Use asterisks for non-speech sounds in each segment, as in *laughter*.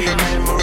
see your name.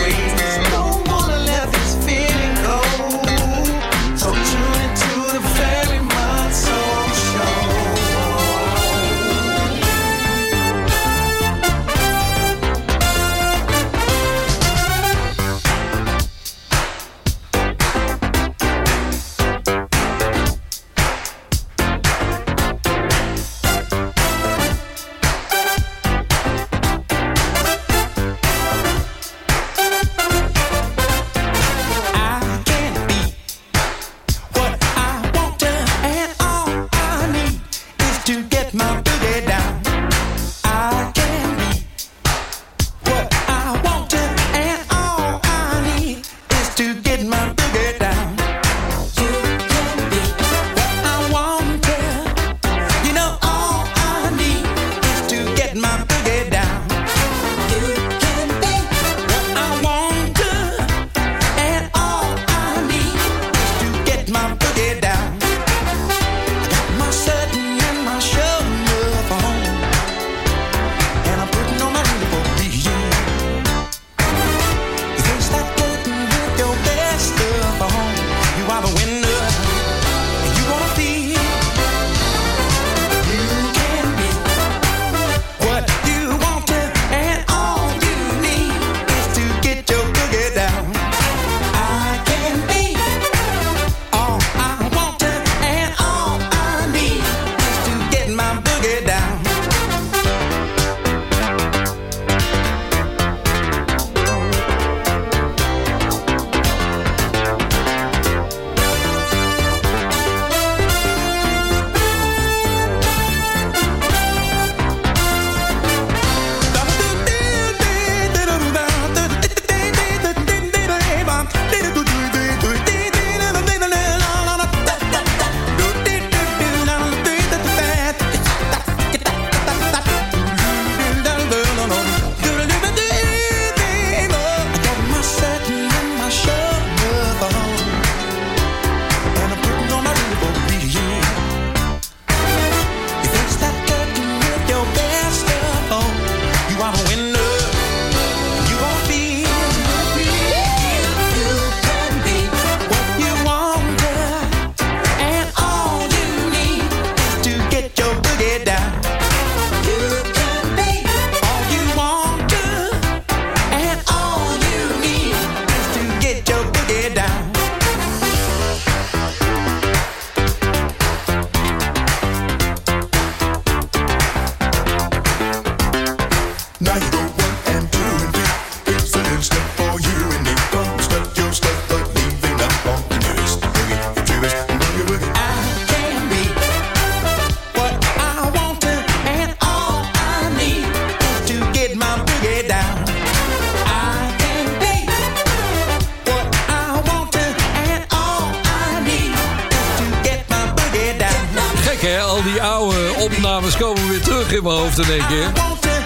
in mijn hoofd in één keer.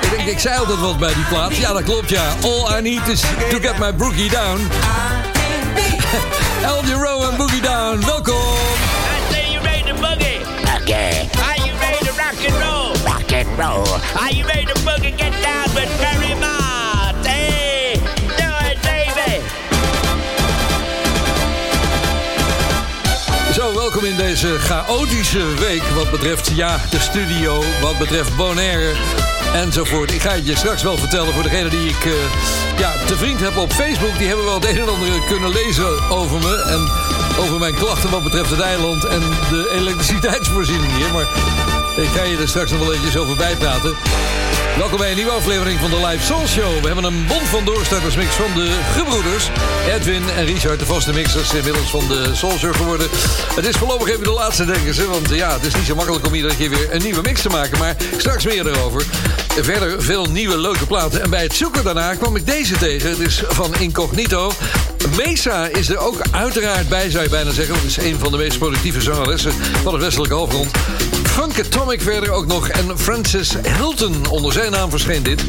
Ik denk, ik zei altijd wat bij die plaats. Ja, dat klopt, ja. All I need is to get my boogie down. *laughs* El Giro en Boogie Down, welkom. I say you made the boogie. Okay. Are you ready to rock and roll? Rock and roll. Are you ready to boogie get down with Terry? Welkom in deze chaotische week wat betreft ja, de studio, wat betreft Bonaire enzovoort. Ik ga je straks wel vertellen voor degene die ik eh, ja, te vriend heb op Facebook. Die hebben wel het een en ander kunnen lezen over me en over mijn klachten wat betreft het eiland en de elektriciteitsvoorziening hier. Maar ik ga je er straks nog wel eventjes over bijpraten. Welkom bij een nieuwe aflevering van de Live Soul Show. We hebben een bond van doorstartersmix van de gebroeders. Edwin en Richard, de vaste mixers, inmiddels van de Soul Show geworden. Het is voorlopig even de laatste, denken ze. Want ja, het is niet zo makkelijk om iedere keer weer een nieuwe mix te maken. Maar straks meer erover. Verder veel nieuwe leuke platen. En bij het zoeken daarna kwam ik deze tegen. Het is van Incognito. Mesa is er ook uiteraard bij, zou je bijna zeggen. Het is een van de meest productieve zangeressen van het westelijke halfrond. Funkatomic verder ook nog. En Francis Hilton, onder zijn naam verscheen dit.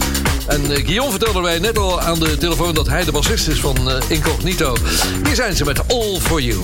En uh, Guillaume vertelde mij net al aan de telefoon... dat hij de bassist is van uh, Incognito. Hier zijn ze met All For You.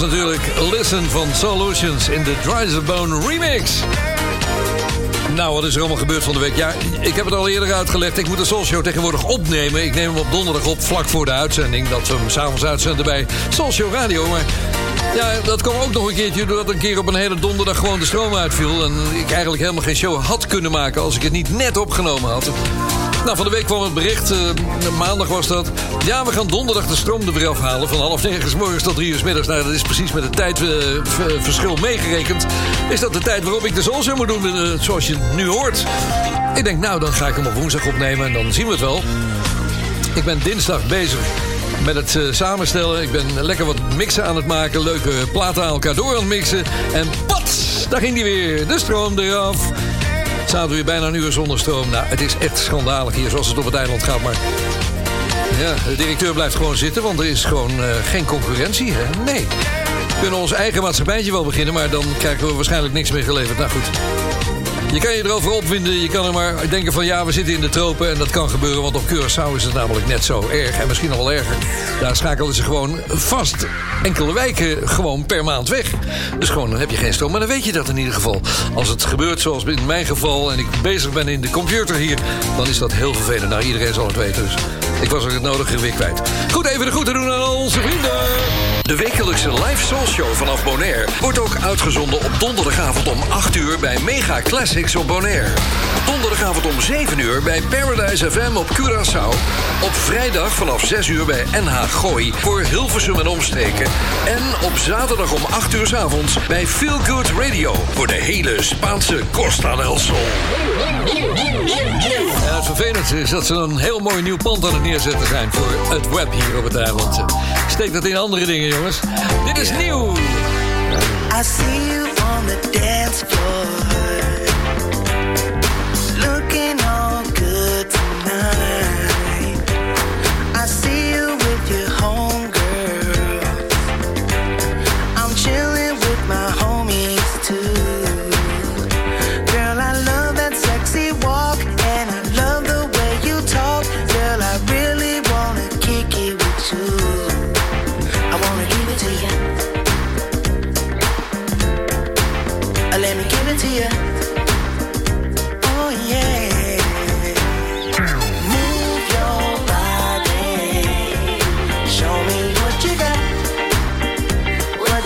Was natuurlijk Listen van Solutions in de Dry Bone remix. Nou, wat is er allemaal gebeurd van de week? Ja, ik heb het al eerder uitgelegd. Ik moet de Soul Show tegenwoordig opnemen. Ik neem hem op donderdag op, vlak voor de uitzending. Dat we hem s'avonds uitzenden bij Soul Radio. Maar ja, dat kwam ook nog een keertje doordat een keer op een hele donderdag gewoon de stroom uitviel. En ik eigenlijk helemaal geen show had kunnen maken als ik het niet net opgenomen had. Nou, van de week kwam het bericht, eh, maandag was dat. Ja, we gaan donderdag de stroom er weer afhalen. Van half negen s morgens tot drie uur s middags. Nou, dat is precies met het tijdverschil meegerekend. Is dat de tijd waarop ik de Show moet doen, eh, zoals je nu hoort. Ik denk, nou, dan ga ik hem op woensdag opnemen en dan zien we het wel. Ik ben dinsdag bezig met het eh, samenstellen. Ik ben lekker wat mixen aan het maken. Leuke platen aan elkaar door aan het mixen. En pats, daar ging die weer. De stroom eraf. Zaten we weer bijna een uur zonder stroom. Nou, het is echt schandalig hier zoals het op het eiland gaat. Maar ja, de directeur blijft gewoon zitten, want er is gewoon eh, geen concurrentie. Hè? Nee. We kunnen ons eigen maatschappijtje wel beginnen, maar dan krijgen we waarschijnlijk niks meer geleverd. Nou goed. Je kan je erover opwinden. Je kan er maar denken van ja, we zitten in de tropen. En dat kan gebeuren, want op Curaçao is het namelijk net zo erg. En misschien nog wel erger. Daar schakelen ze gewoon vast enkele wijken gewoon per maand weg. Dus gewoon, dan heb je geen stroom. Maar dan weet je dat in ieder geval. Als het gebeurt zoals in mijn geval... en ik bezig ben in de computer hier... dan is dat heel vervelend. Nou, iedereen zal het weten. Dus ik was er het nodige weer kwijt. Goed, even de groeten doen aan onze vrienden. De wekelijkse live soul show vanaf Bonaire wordt ook uitgezonden op donderdagavond om 8 uur bij Mega Classics op Bonaire. Donderdagavond om 7 uur bij Paradise FM op Curaçao. Op vrijdag vanaf 6 uur bij NH Gooi voor Hilversum en omstreken. En op zaterdag om 8 uur 's avonds bij Feel Good Radio voor de hele Spaanse Costa del Sol. Het vervelendste is dat ze een heel mooi nieuw pand aan het neerzetten zijn voor het web hier op het eiland. Steek dat in andere dingen, jongens. Dit is nieuw. I see you on the dance floor.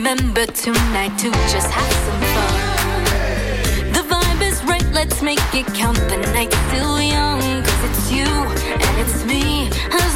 remember tonight to just have some fun. The vibe is right, let's make it count. The night's still young, cause it's you and it's me as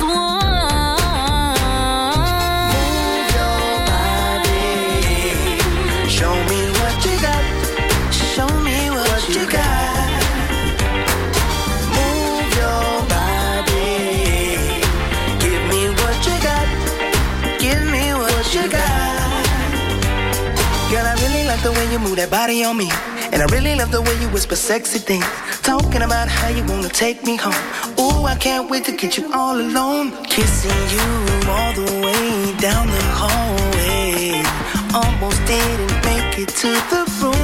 you move that body on me. And I really love the way you whisper sexy things. Talking about how you wanna take me home. Ooh, I can't wait to get you all alone. Kissing you all the way down the hallway. Almost didn't make it to the room.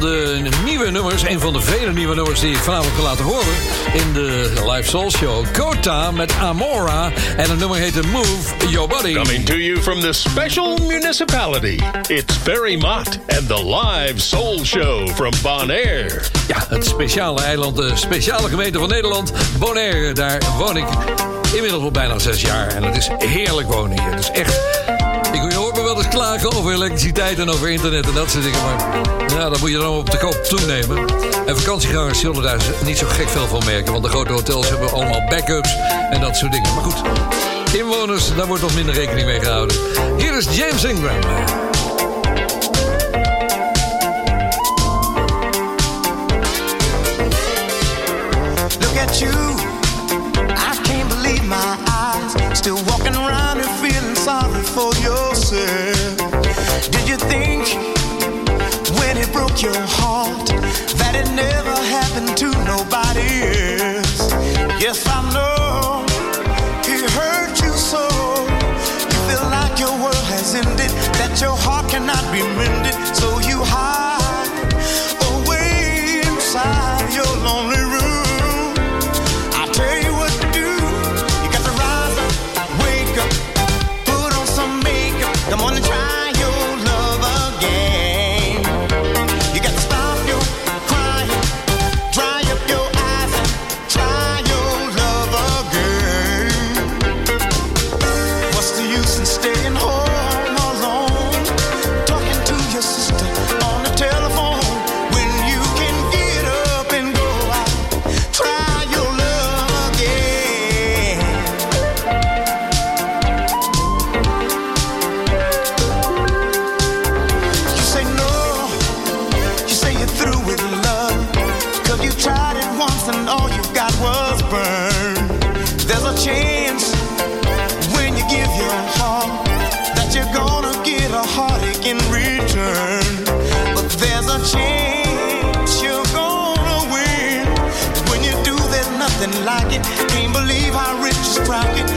Van de nieuwe nummers, een van de vele nieuwe nummers die ik vanavond ga laten horen in de Live Soul Show. Kota met Amora en het nummer heette Move Your Body. Coming to you from the special municipality. It's Barry Mott and the live soul show from Bonaire. Ja, het speciale eiland, de speciale gemeente van Nederland, Bonaire. Daar woon ik inmiddels al bijna zes jaar en het is heerlijk wonen hier. Het is echt... klagen over elektriciteit en over internet en dat soort dingen. Maar ja, dat moet je dan op de koop toenemen. En vakantiegangers zullen daar niet zo gek veel van merken. Want de grote hotels hebben allemaal backups en dat soort dingen. Maar goed, inwoners, daar wordt nog minder rekening mee gehouden. Hier is James Ingram. Your heart that it never happened to nobody else? Yes, I know it hurt you so. You feel like your world has ended, that your heart cannot be mended. How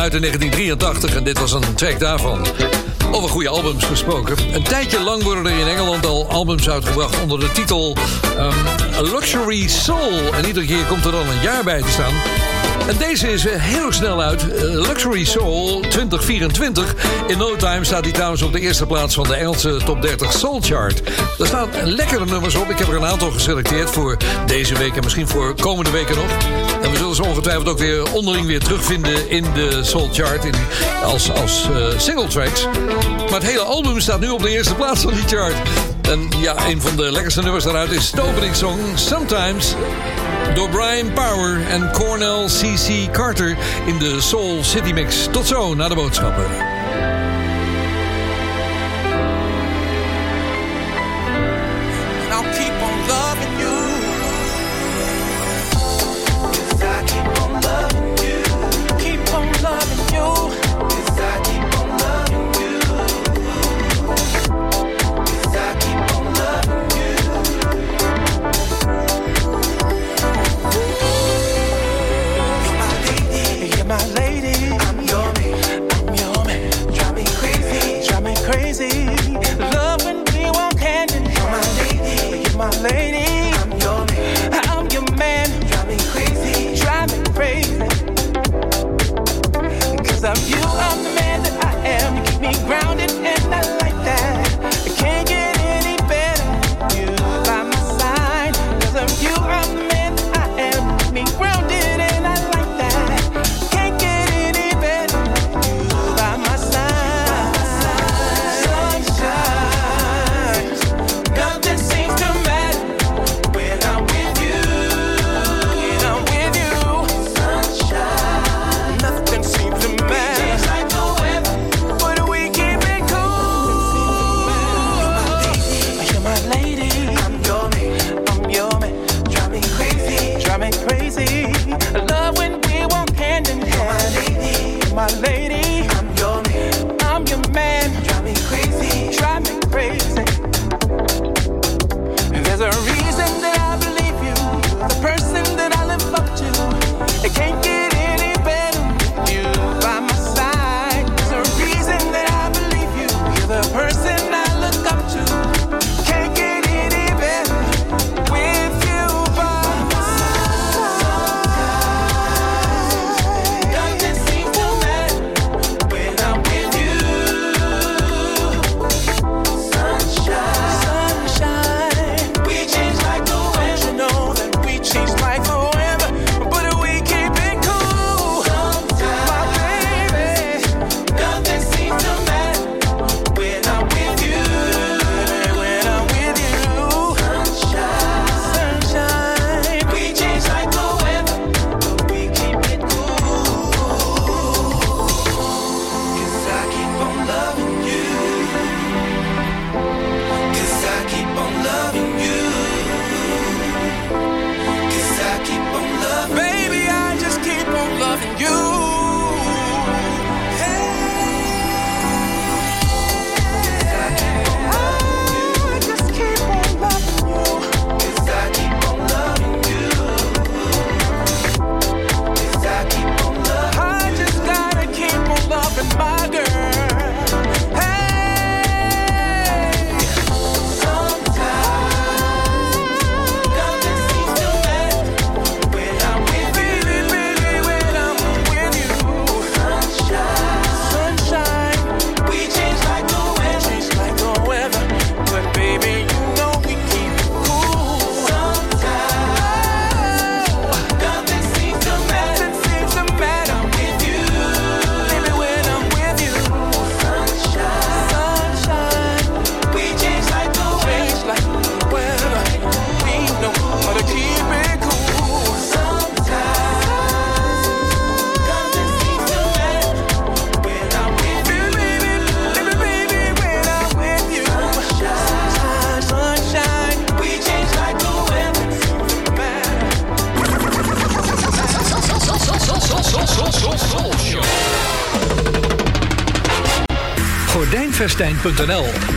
uit in 1983 en dit was een track daarvan. Over goede albums gesproken. Een tijdje lang worden er in Engeland al albums uitgebracht onder de titel ehm, Luxury Soul. En iedere keer komt er dan een jaar bij te staan. En deze is eh, heel snel uit. Eh, Luxury Soul 2024. In no time staat die trouwens op de eerste plaats van de Engelse top 30 Soul Chart. Daar staan lekkere nummers op. Ik heb er een aantal geselecteerd voor deze week en misschien voor komende weken nog. En we zullen ze ongetwijfeld ook weer onderling weer terugvinden in de Soul Chart. In, als als eh, single tracks. Maar het hele album staat nu op de eerste plaats van die chart. En ja, een van de lekkerste nummers daaruit is Tovening Song Sometimes. Door Brian Power en Cornell C.C. Carter in de Soul City Mix. Tot zo, na de boodschappen.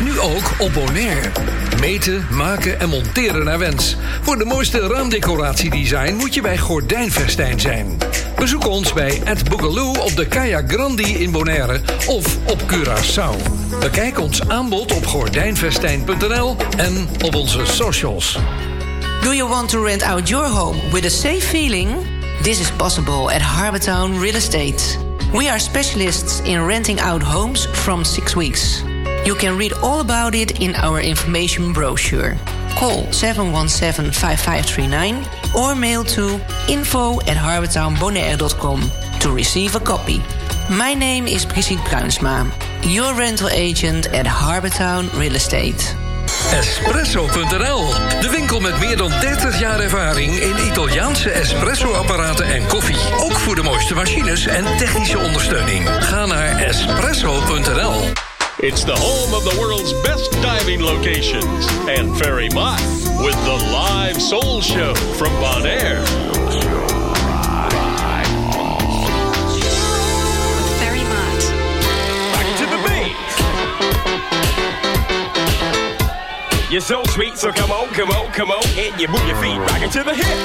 Nu ook op Bonaire. Meten, maken en monteren naar wens. Voor de mooiste raamdecoratiedesign moet je bij Gordijnvestijn zijn. Bezoek ons bij Ed Boogaloo op de Kaya Grandi in Bonaire of op Curaçao. Bekijk ons aanbod op gordijnvestijn.nl en op onze socials. Do you want to rent out your home with a safe feeling? This is possible at Harbortown Real Estate. We are specialists in renting out homes from six weeks. You can read all about it in our information brochure. Call 717-5539 or mail to info at to receive a copy. My name is Brigitte Bruinsma, your rental agent at Harbortown Real Estate. Espresso.nl, de winkel met meer dan 30 jaar ervaring in Italiaanse espresso-apparaten en koffie. Ook voor de mooiste machines en technische ondersteuning. Ga naar espresso.nl. It's the home of the world's best diving locations and Ferry Mott with the live soul show from Bonaire. Very much. Back to the beat. You're so sweet, so come on, come on, come on, and you move your feet right into the hip.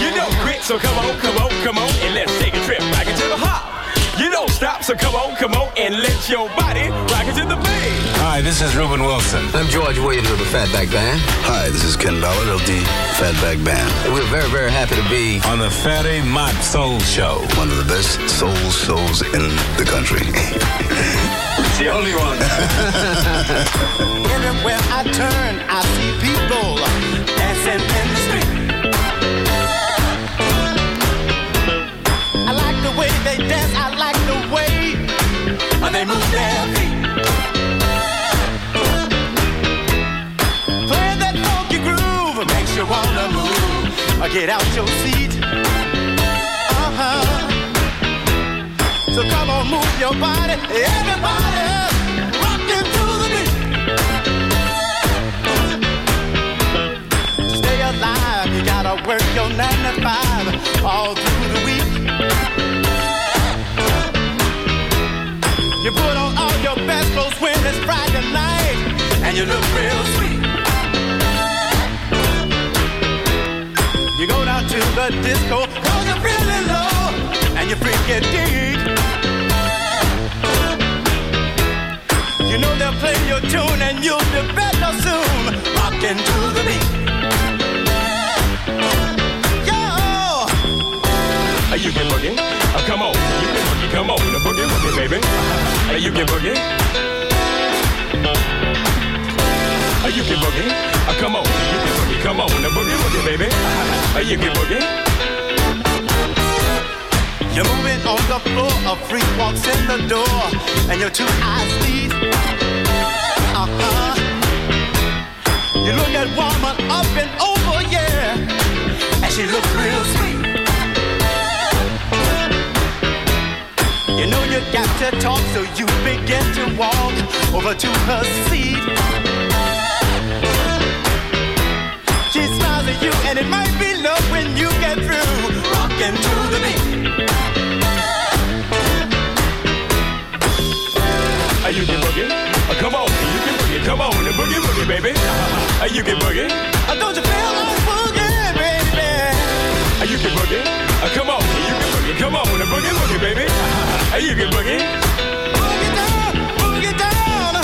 You know quit, so come on, come on, come on, and let's take a trip back into the hop. You don't stop, so come on, come on, and let your body rock into the beat. Hi, this is Ruben Wilson. I'm George Williams of the Fatback Band. Hi, this is Ken Ballard of the Fatback Band. And we're very, very happy to be On the Fatty Mott Soul Show. One of the best soul shows in the country. it's the only one. *laughs* Everywhere I turn, I see people dancing I like the way they move that funky groove makes you wanna move. Get out your seat. Uh-huh. So come on, move your body, everybody, rockin' to the beat. Stay alive, you gotta work your nine to five all through the week. You put on all your best clothes when it's Friday night, and you look real sweet. You go down to the disco, cause you're feeling low, and you freak it deep. You know they'll play your tune and you'll be better soon. Rockin' to the beat. Yo! Hey, you can boogie. Oh, come on. You can boogie. Come on. The boogie, boogie, baby. Hey, you can boogie. Hey, you can boogie. Oh, come on. You can boogie. Come on. The boogie, boogie, baby. Hey, you can boogie. You're moving on the floor, a freak walks in the door, and your two eyes meet. Uh-huh. You look at woman up and over, to talk, so you begin to walk over to her seat. She smiles at you, and it might be love when you get through rocking to the beat. You can boogie. Oh, come on. You can boogie. Come on. Boogie, boogie, baby. Hey, you can boogie. Uh, Don't you feel like boogie, baby? Hey, you can boogie. Oh, come on. You can boogie. Come on. The boogie, boogie, baby. Hey, you can boogie. Boogie down, boogie down.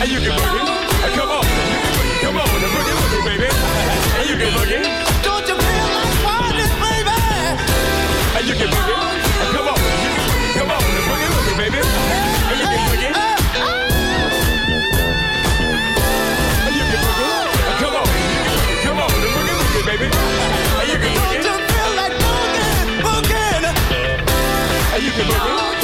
Hey, you can boogie. Oh, come on. You can boogie. Come on. The boogie, boogie, baby. Hey, you can boogie. Hey, you can boogie.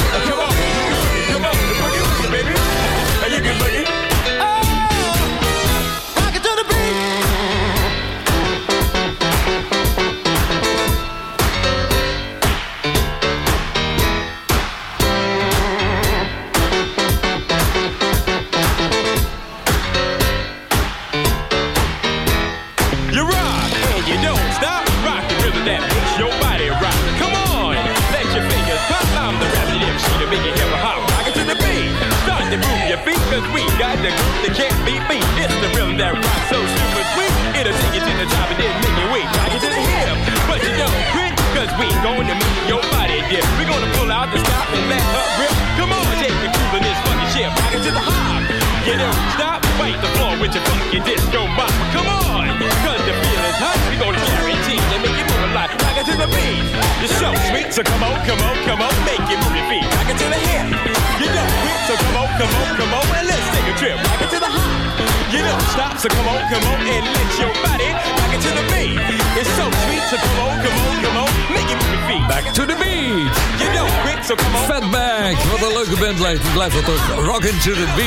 To the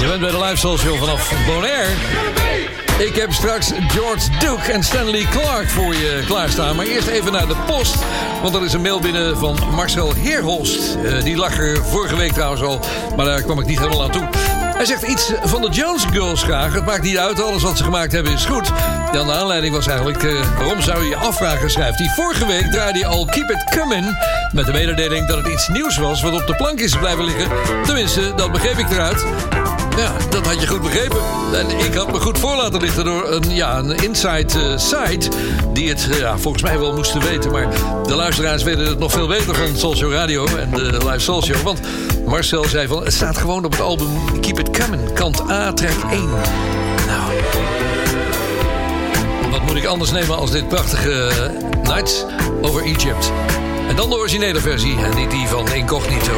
Je bent bij de Live Show vanaf Bonaire. Ik heb straks George Duke en Stanley Clark voor je klaarstaan. Maar eerst even naar de post. Want er is een mail binnen van Marcel Heerholst. Eh, die lag er vorige week trouwens al. Maar daar kwam ik niet helemaal aan toe. Hij zegt iets van de Jones Girls graag. Het maakt niet uit, alles wat ze gemaakt hebben is goed. Dan de aanleiding was eigenlijk... eh, waarom zou je je afvragen, schrijft hij. Vorige week draaide hij al Keep It Coming... met de mededeling dat het iets nieuws was... wat op de plank is blijven liggen. Tenminste, dat begreep ik eruit. Ja, dat had je goed begrepen. En ik had me goed voor laten lichten door een, ja, een inside eh, site... die het eh, ja, volgens mij wel moesten weten. Maar de luisteraars weten het nog veel beter van Show Radio... en de Live Show. Want Marcel zei van... het staat gewoon op het album Keep It Coming. Kant A, track 1. Nou... Wat moet ik anders nemen als dit prachtige eh, Nights over Egypt? En dan de originele versie en niet die van Incognito.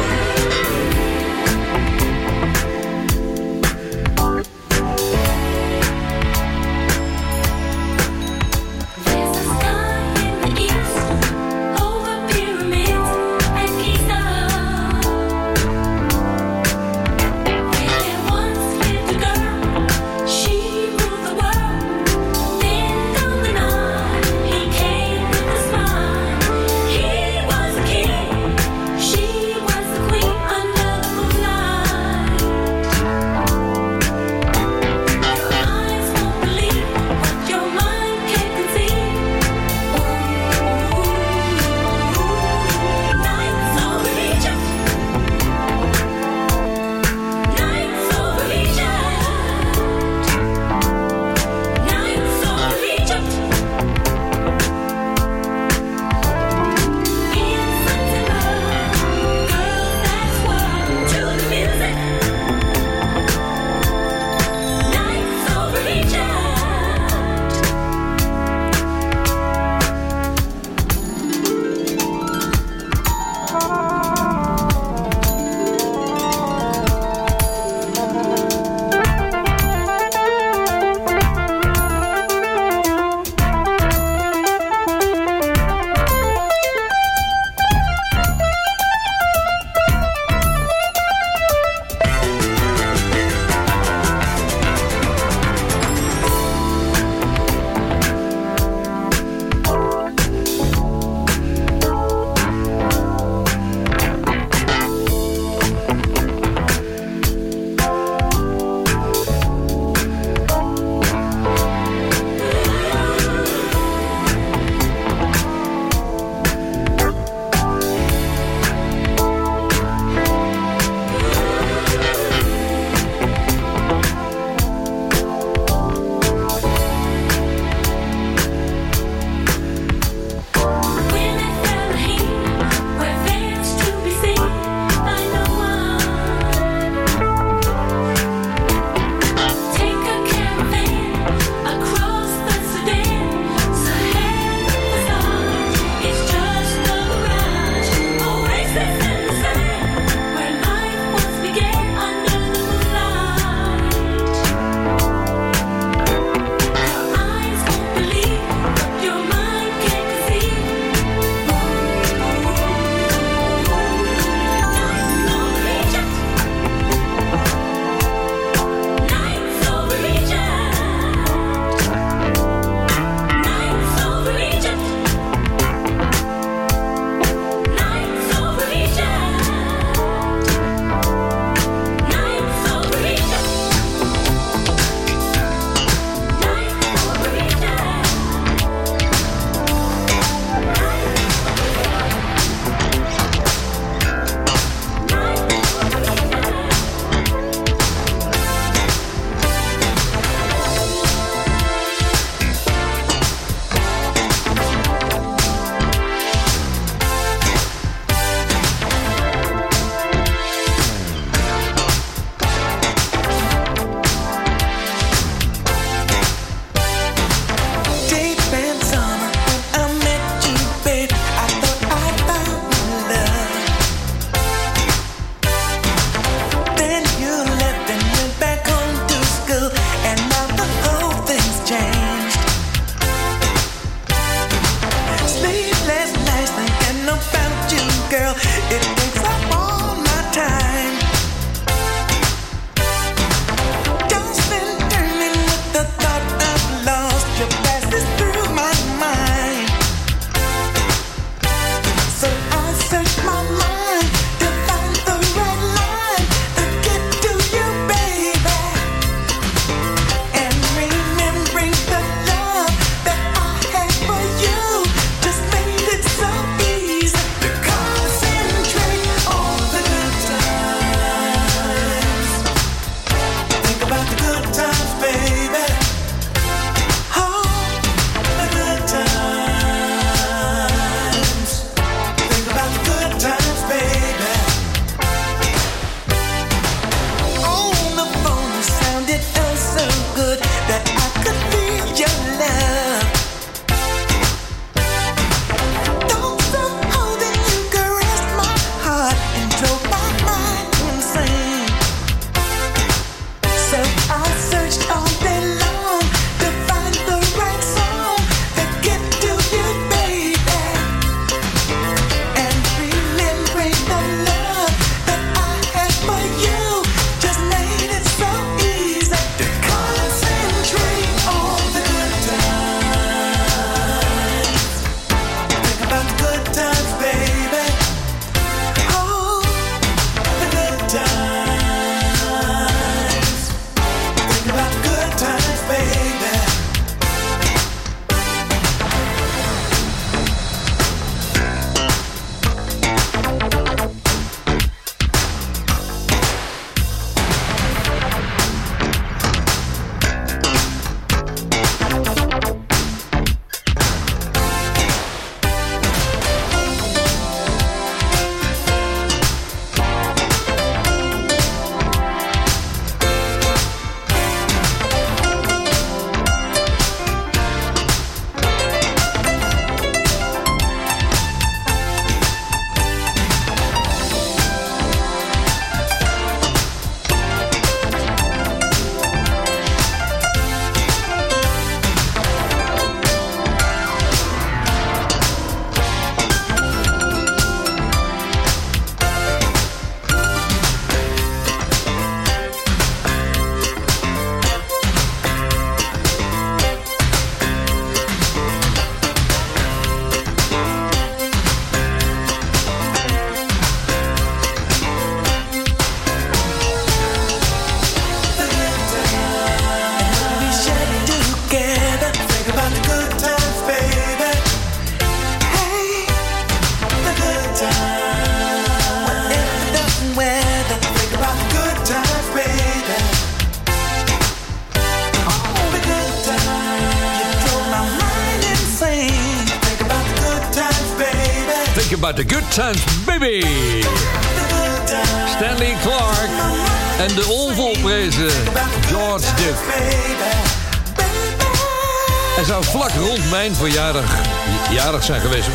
Zijn geweest.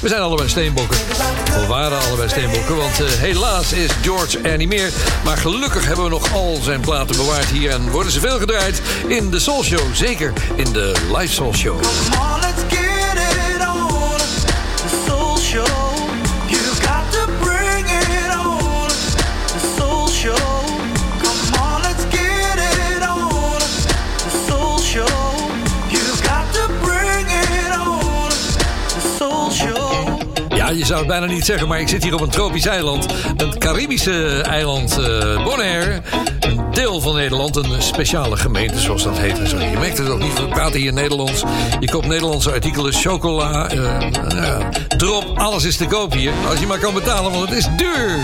We zijn allebei steenbokken. We waren allebei steenbokken, want eh, helaas is George er niet meer. Maar gelukkig hebben we nog al zijn platen bewaard hier... en worden ze veel gedraaid in de Soul Show. Zeker in de Live Soul Show. Je zou het bijna niet zeggen, maar ik zit hier op een tropisch eiland. Een Caribische eiland, eh Bonaire. Een deel van Nederland, een speciale gemeente, zoals dat heet. Je merkt het ook niet, we praten hier Nederlands. Je koopt Nederlandse artikelen, chocola, eh, ja, drop, alles is te koop hier. Als je maar kan betalen, want het is duur.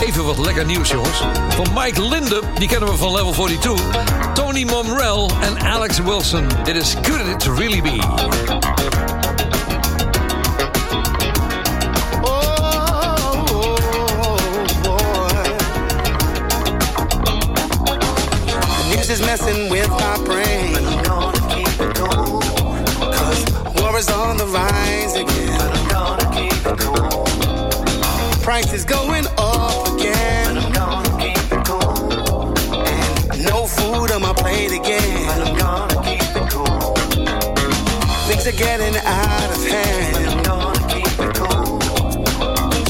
Even wat lekker nieuws, jongens. Van Mike Linde, die kennen we van Level 42. Tony Monrell en Alex Wilson. Dit is Could It Really Be? Messing with my brain. But I'm gonna keep it cool. Cause war is on the rise again. But I'm gonna keep it cool. Price is going up again. But I'm gonna keep it cool. And no food on my plate again. But I'm gonna keep it cool. Things are getting out of hand. But I'm gonna keep it cool.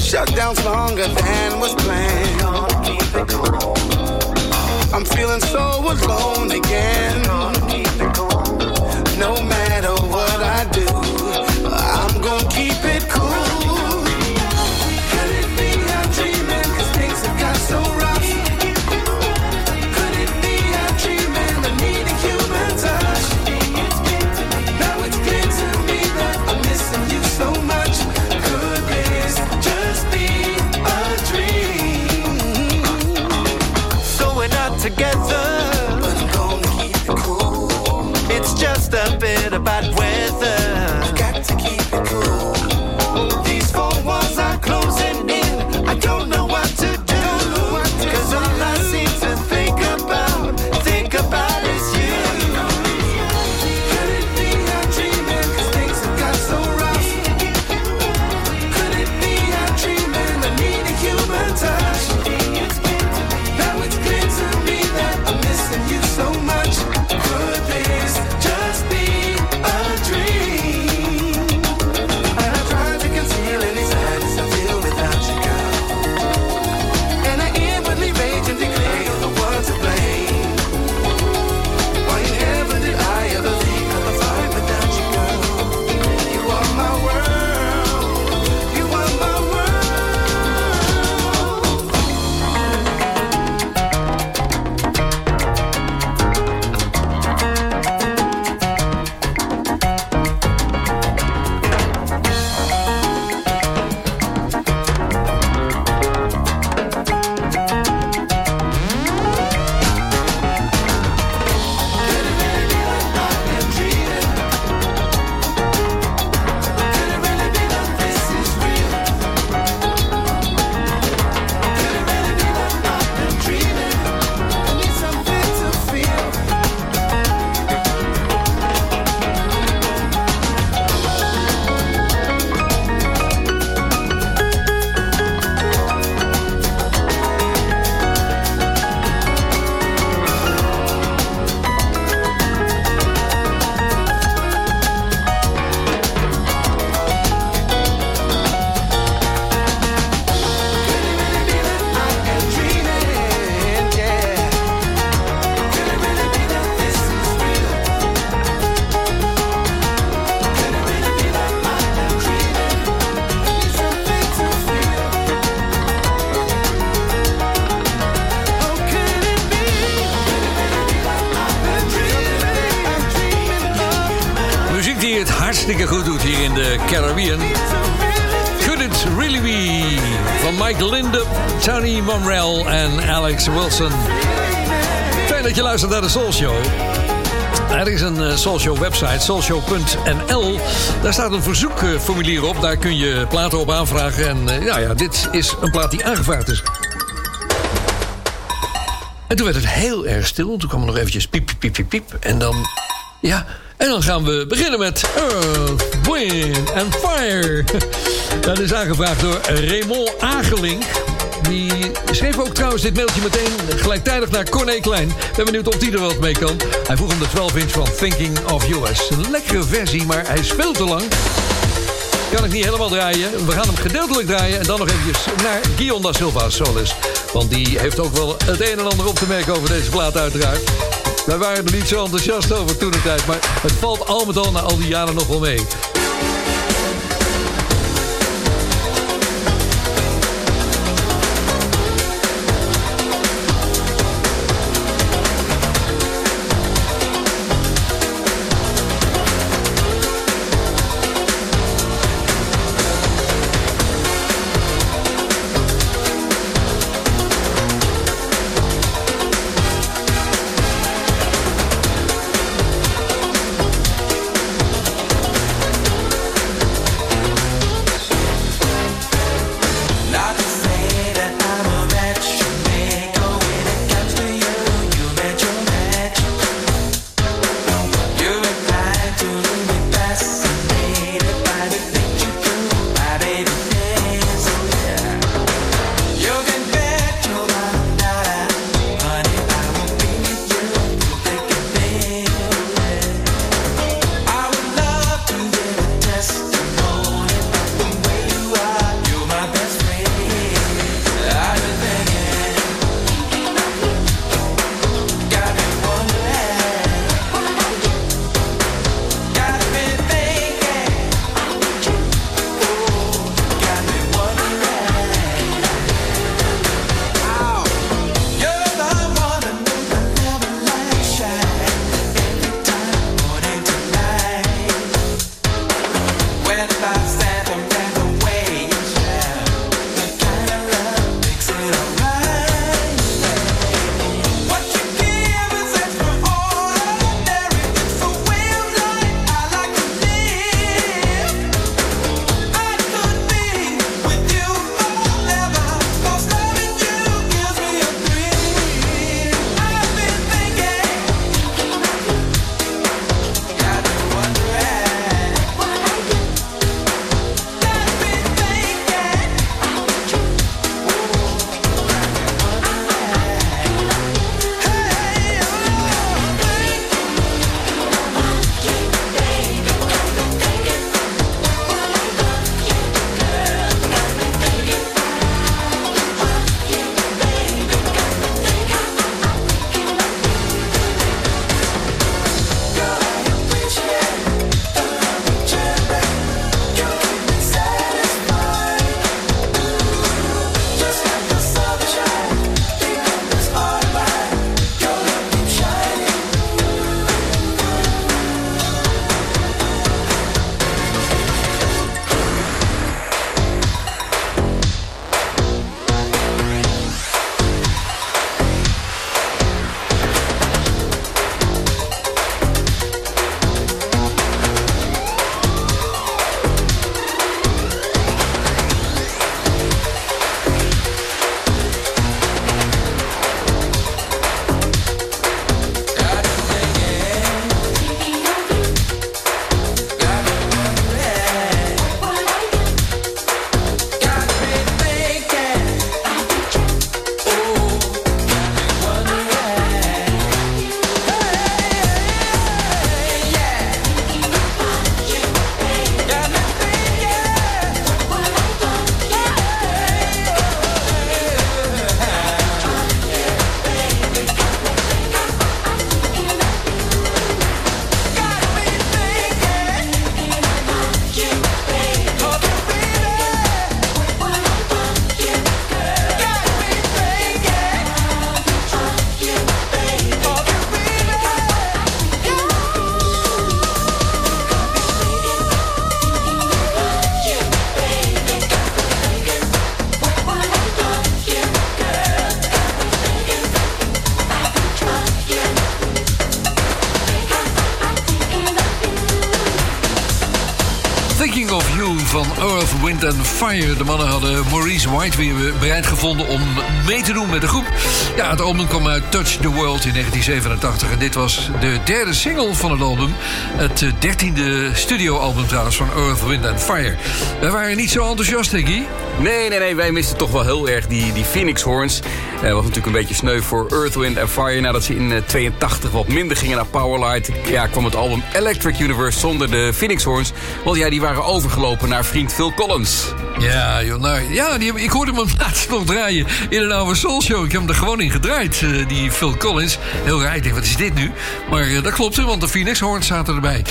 Shutdowns longer than was planned. But I'm gonna keep it cool. I'm feeling so alone again. No matter what I do, Caribbean. Could It Really Be? Van Mike Linde, Tony Monrell en Alex Wilson. Fijn dat je luistert naar de Soul Show. Er is een uh, Soulshow website, soulshow.nl. Daar staat een verzoekformulier op. Daar kun je platen op aanvragen. En uh, ja, ja, dit is een plaat die aangevraagd is. En toen werd het heel erg stil. Toen kwam er nog eventjes piep, piep, piep, piep. En dan, ja, en dan gaan we beginnen met Earth, Wind and Fire. *laughs* Dat is aangevraagd door Raymond Agelink. Die schreef ook trouwens dit mailtje meteen gelijktijdig naar Corné Klein. Ben benieuwd of die er wat mee kan. Hij vroeg om de 12 inch van Thinking of US. Een lekkere versie, maar hij is veel te lang. Kan ik niet helemaal draaien. We gaan hem gedeeltelijk draaien. En dan nog eventjes naar Guion da Silva Solis. Want die heeft ook wel het een en ander op te merken over deze plaat uiteraard. Wij waren er niet zo enthousiast over toen de tijd. Maar het valt al met al na al die jaren nog wel mee. Fire. De mannen hadden Maurice White weer bereid gevonden om mee te doen met de groep. Ja, het album kwam uit Touch the World in 1987. En dit was de derde single van het album. Het eh, dertiende studioalbum trouwens van Earth, Wind and Fire. Wij waren niet zo enthousiast, Guy. Nee, nee, nee. Wij misten toch wel heel erg die, die Phoenix Horns. Eh, was natuurlijk een beetje sneu voor Earth, Wind and Fire. Nadat ze in eh, 82 wat minder gingen naar Powerlight... Ja, kwam het album Electric Universe zonder de Phoenix Horns. Want ja, die waren overgelopen naar vriend Phil Collins. Ja, joh, nou, ja die, ik hoorde hem laatst nog draaien in een oude Soul Show. Ik heb hem er gewoon in gedraaid, eh, die Phil Collins. Heel raar, ik denk, wat is dit nu? Maar eh, dat klopt, want de Phoenix Horns zaten erbij.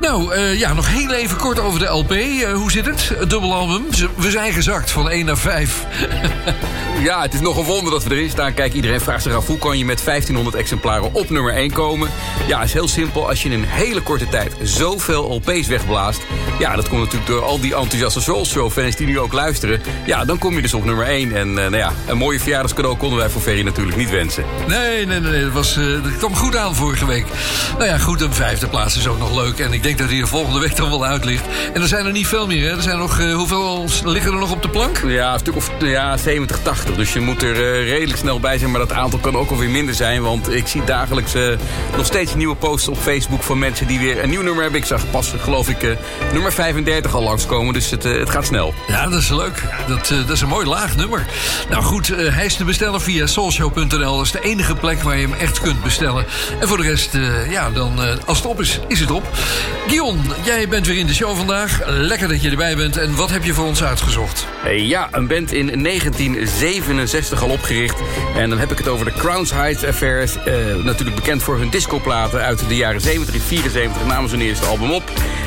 Nou, eh, ja, nog heel even kort over de LP. Hoe zit het? Het dubbelalbum. We zijn gezakt van 1 naar 5. *laughs* Ja, het is nog een wonder dat we erin staan. Kijk, iedereen vraagt zich af hoe kan je met 1500 exemplaren op nummer 1 komen. Ja, is heel simpel. Als je in een hele korte tijd zoveel LP's wegblaast... ja, dat komt natuurlijk door al die enthousiaste Soul Show fans die nu ook luisteren. Ja, dan kom je dus op nummer 1. En eh, nou ja, een mooie verjaardagscadeau konden wij voor Ferry natuurlijk niet wensen. Nee, nee, nee. Dat, was, eh, dat kwam goed aan vorige week. Nou ja, goed, een vijfde plaats is ook nog leuk. En ik denk dat hij er volgende week dan wel uit ligt. En er zijn er niet veel meer, hè? Er zijn nog, eh, hoeveel liggen er nog op de plank? Ja, een stuk of ja, 70, 80. Dus je moet er redelijk snel bij zijn. Maar dat aantal kan ook alweer minder zijn. Want ik zie dagelijks nog steeds nieuwe posts op Facebook... van mensen die weer een nieuw nummer hebben. Ik zag pas, geloof ik, eh, nummer 35 al langskomen. Dus het, eh, het gaat snel. Ja, dat is leuk. Dat, eh, dat is een mooi laag nummer. Nou goed, eh, hij is te bestellen via soulshow.nl. Dat is de enige plek waar je hem echt kunt bestellen. En voor de rest, ja, dan als het op is, is het op. Gion, jij bent weer in de show vandaag. Lekker dat je erbij bent. En wat heb je voor ons uitgezocht? Ja, een band in 1967 al opgericht. En dan heb ik het over de Crowns Heights Affairs. Eh, natuurlijk bekend voor hun discoplaten uit de jaren 70 en 74 namen ze hun eerste album op.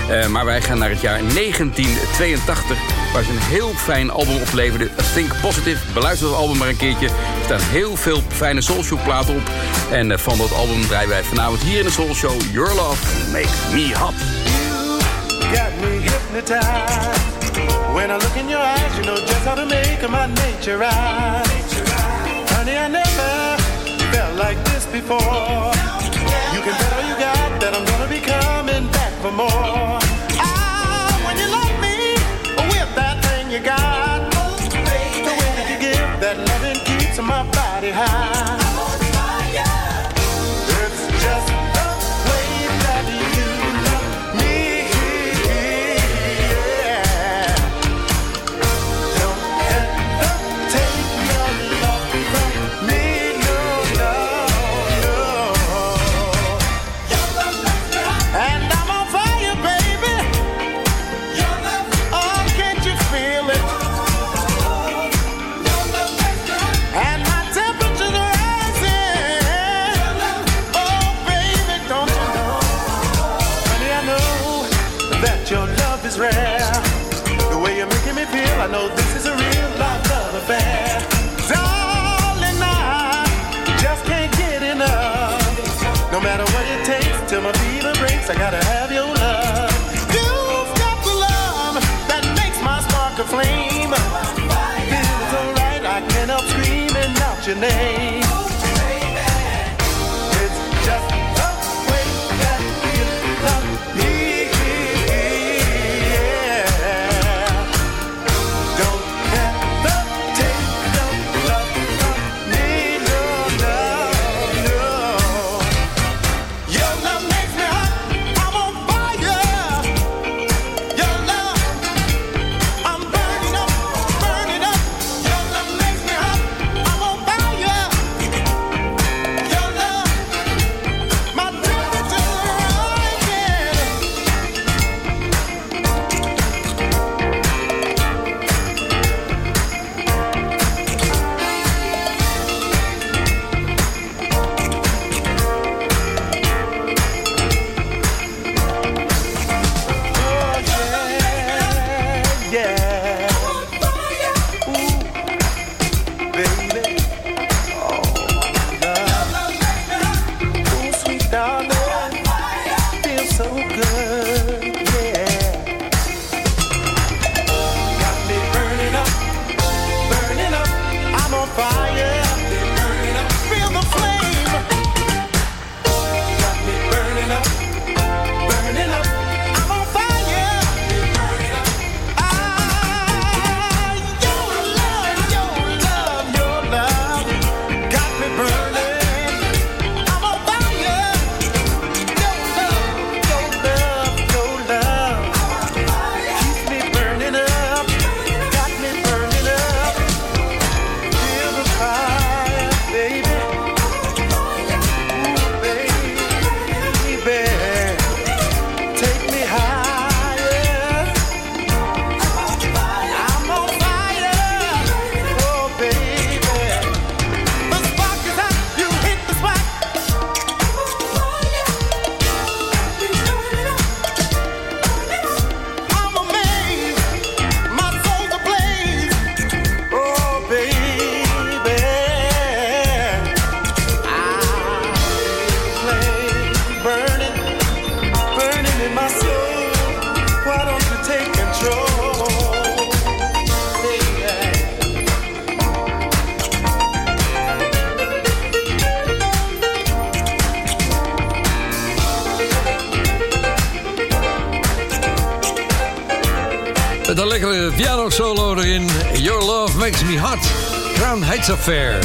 Eh, maar wij gaan naar het jaar 1982, waar ze een heel fijn album opleverden. Think Positive. Beluister dat album maar een keertje. Er staan heel veel fijne soulshow platen op. En eh, van dat album draaien wij vanavond hier in de Soul Show Your Love Makes Me Hot. got me hypnotized. When I look in your eyes, you know just how to make my nature rise. Honey, I never felt like this before. You can bet all you got that I'm gonna be coming back for more. Keeps my body high. I gotta have your love. You've got the love that makes my spark. Feels I screaming out your name. Affair.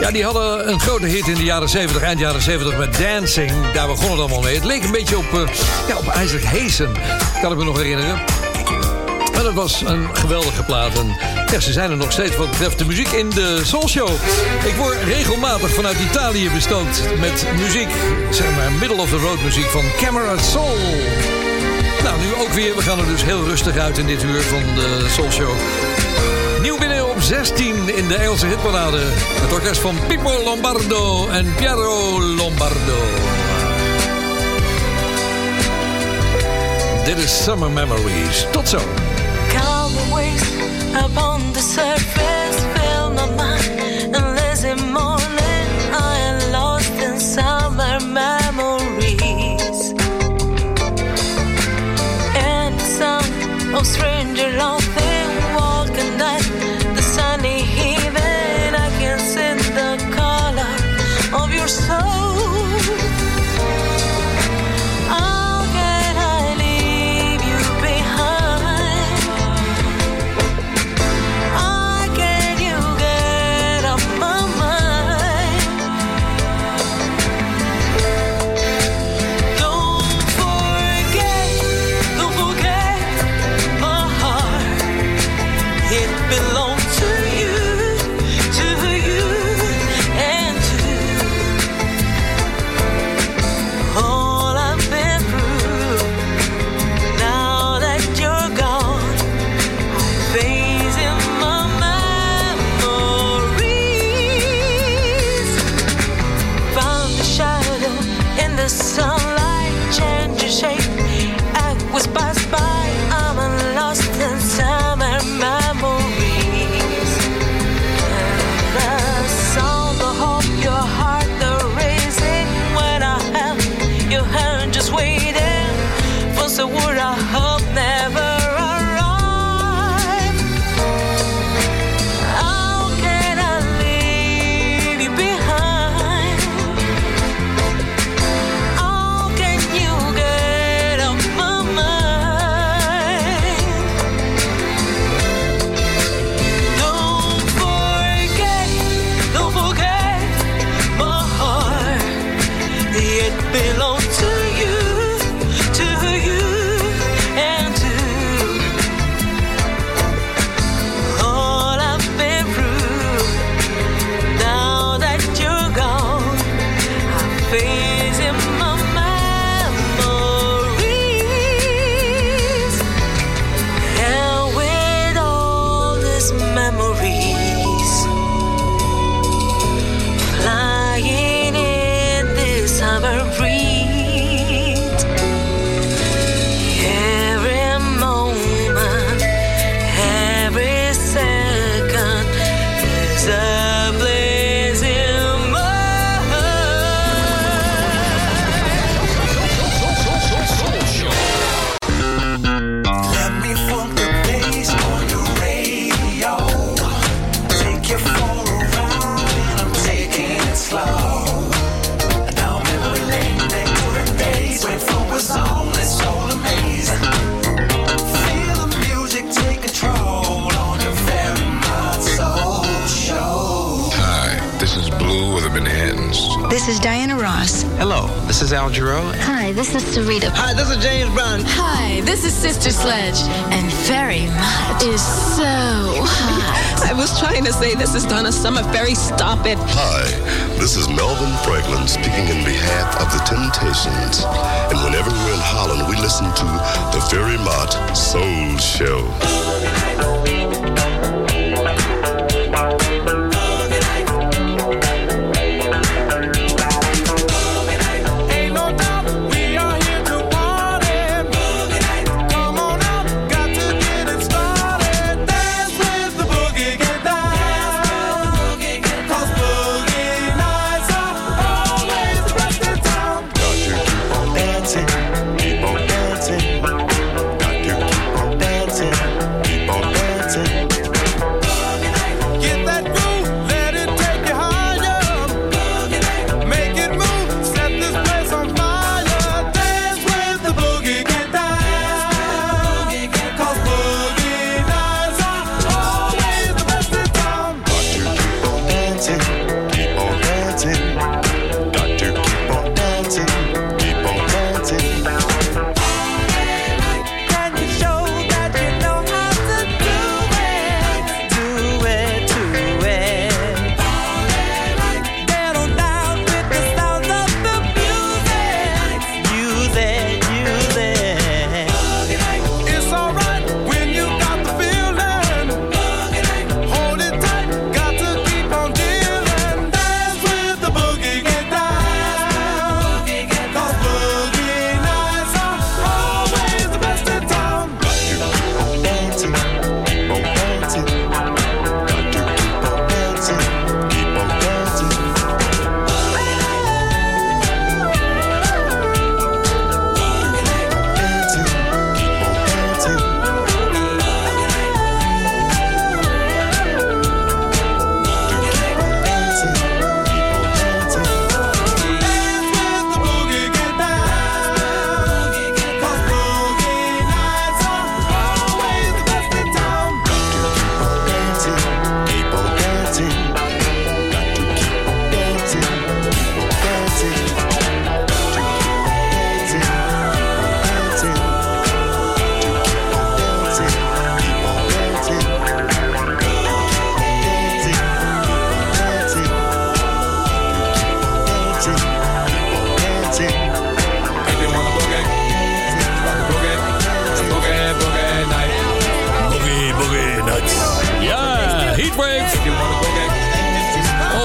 Ja, die hadden een grote hit in de jaren 70, eind jaren 70 met Dancing. Daar begon het allemaal mee. Het leek een beetje op, uh, ja, op Isaac kan ik me nog herinneren. Maar dat was een geweldige plaat. En ze zijn er nog steeds wat betreft de muziek in de Soul Show. Ik word regelmatig vanuit Italië bestookt met muziek. Zeg maar middle-of-the-road muziek van Camera Soul. Nou, nu ook weer. We gaan er dus heel rustig uit in dit uur van de Soul Show. Nieuw binnen op 16 in de Engelse hitparade. Het orkest van Pippo Lombardo en Piero Lombardo. Dit is Summer Memories. Tot zo. Calm waves upon the surface. Fill my mind and listen more. Summer Ferry, stop it. Hi, this is Melvin Franklin speaking in behalf of the Temptations. And whenever we're in Holland, we listen to the very Mott Soul Show.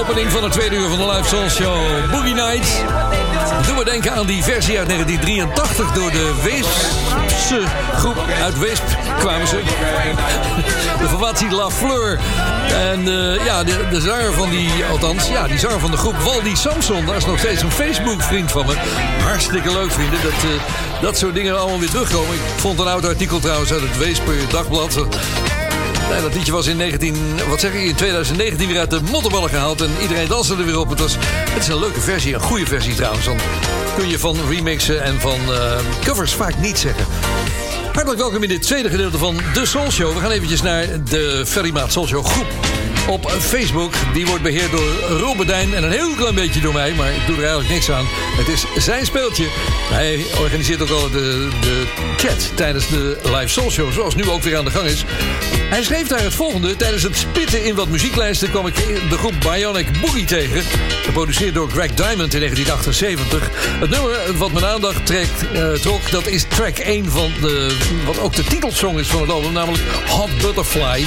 Opening van het tweede uur van de Live Soul Show. Boogie Nights. Doen we denken aan die versie uit 1983 door de Weespse groep. Uit Weesp kwamen ze. *laughs* De formatie La Fleur. En eh, ja, de, de zanger van die, althans, ja, die zanger van de groep Waldi Samson. Daar is nog steeds een Facebook-vriend van me. Hartstikke leuk, vrienden. Dat, eh, dat soort dingen allemaal weer terugkomen. Ik vond een oud artikel trouwens uit het Weesper Dagblad. Nee, dat liedje was in 19, wat zeg ik, in 2019 weer uit de mottenballen gehaald. En iedereen danste er weer op. Het, was, het is een leuke versie, een goede versie trouwens. Dan kun je van remixen en van eh, covers vaak niet zeggen. Hartelijk welkom in dit tweede gedeelte van de Soul Show. We gaan eventjes naar de Ferrymaat Soul Show groep op Facebook. Die wordt beheerd door Robedijn en een heel klein beetje door mij. Maar ik doe er eigenlijk niks aan. Het is zijn speeltje. Hij organiseert ook al de, de chat tijdens de live Soul Show. Zoals nu ook weer aan de gang is. Hij schreef daar het volgende. Tijdens het spitten in wat muzieklijsten kwam ik de groep Bionic Boogie tegen. Geproduceerd door Greg Diamond in 1978. Het nummer wat mijn aandacht trekt, eh, trok, dat is track 1 van de, wat ook de titelsong is van het album. Namelijk Hot Butterfly.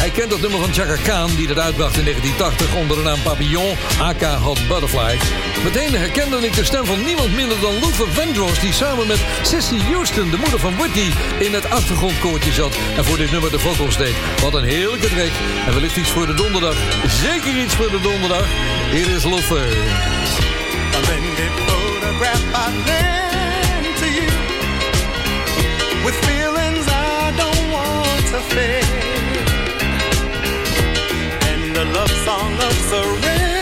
Hij kent dat nummer van Chaka Khan, die dat uitbracht in 1980 onder de naam Papillon, aka Hot Butterfly. Meteen herkende ik de stem van niemand minder dan Luther Vandross, die samen met Sissy Houston, de moeder van Whitney, in het achtergrondkoortje zat en voor dit nummer de vocals deed. Wat een heerlijke track. En wellicht iets voor de donderdag. Zeker iets voor de donderdag. Hier is Luther. With feelings I don't want to and a love song of surrender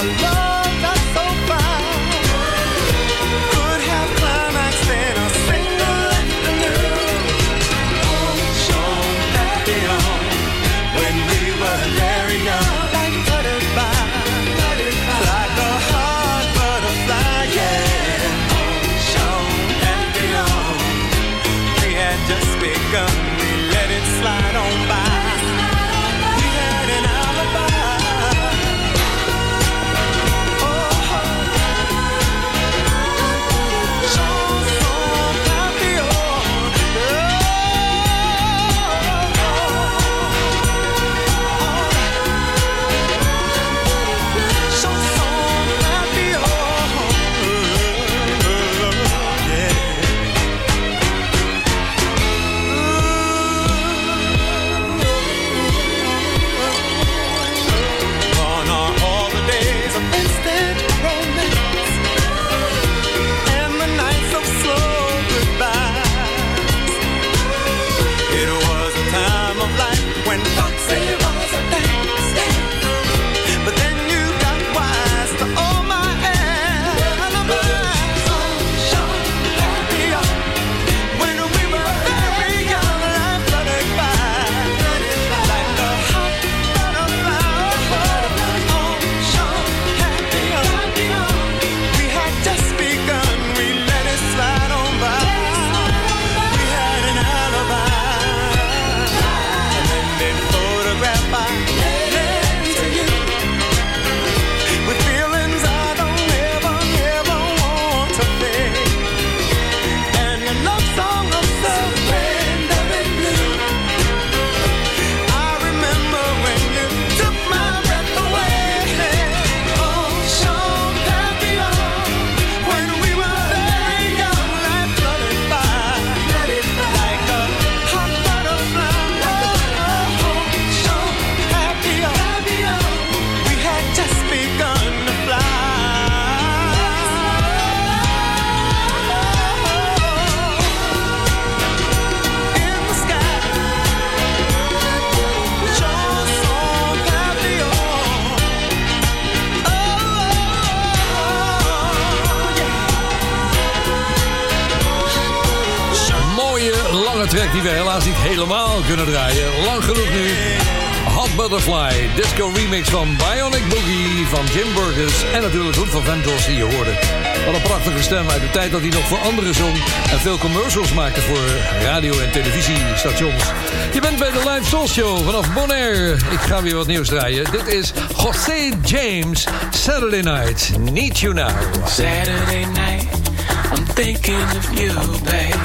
how a love of life when foxy was Butterfly. Disco remix van Bionic Boogie van Jim Burgess. En natuurlijk Hoed van Ventors die je hoorde. Wat een prachtige stem uit de tijd dat hij nog voor anderen zong. En veel commercials maakte voor radio- en televisiestations. Je bent bij de Live Soul Show vanaf Bonaire. Ik ga weer wat nieuws draaien. Dit is José James, Saturday Night. Need You Now. Saturday night, I'm thinking of you, babe.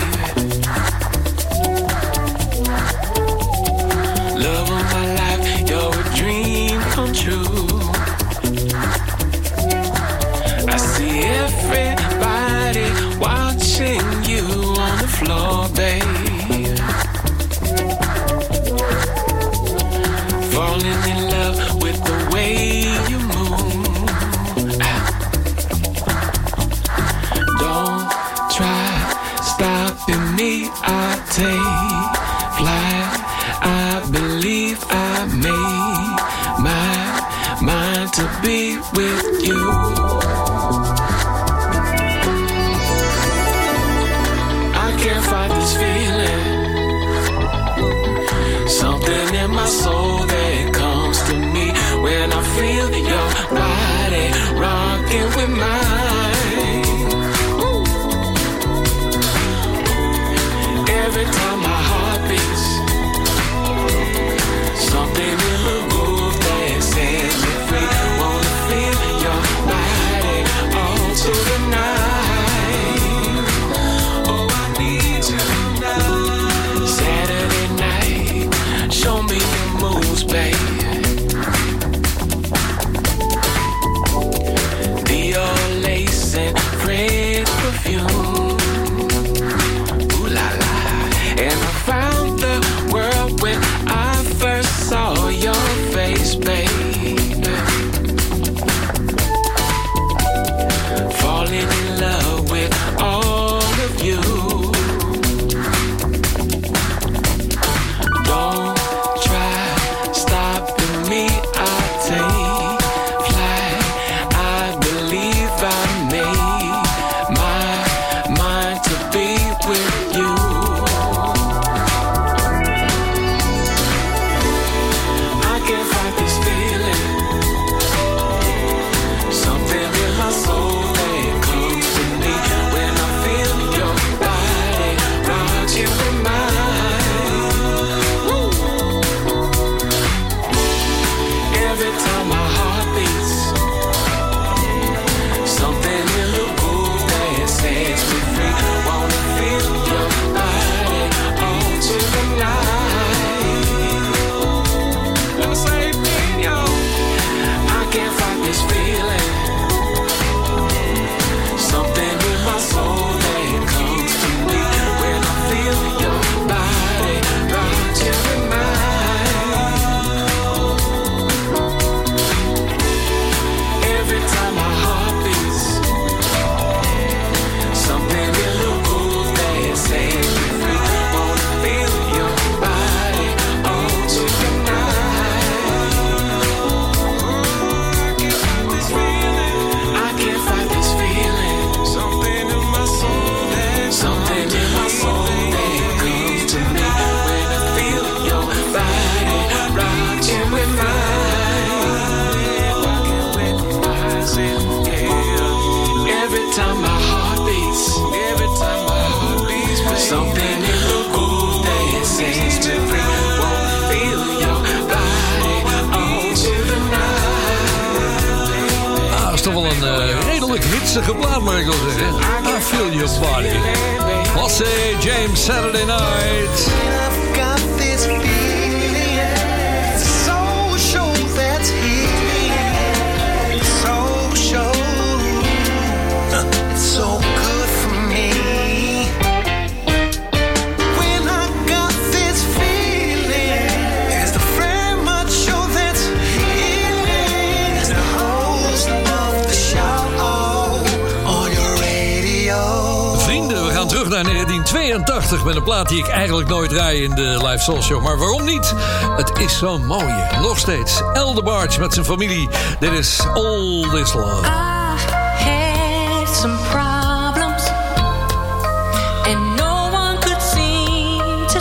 in de Live Soul Show. Maar waarom niet? Het is zo mooi. Nog steeds Elder Barge met zijn familie. Dit is All This Love. I some problems And no one could seem to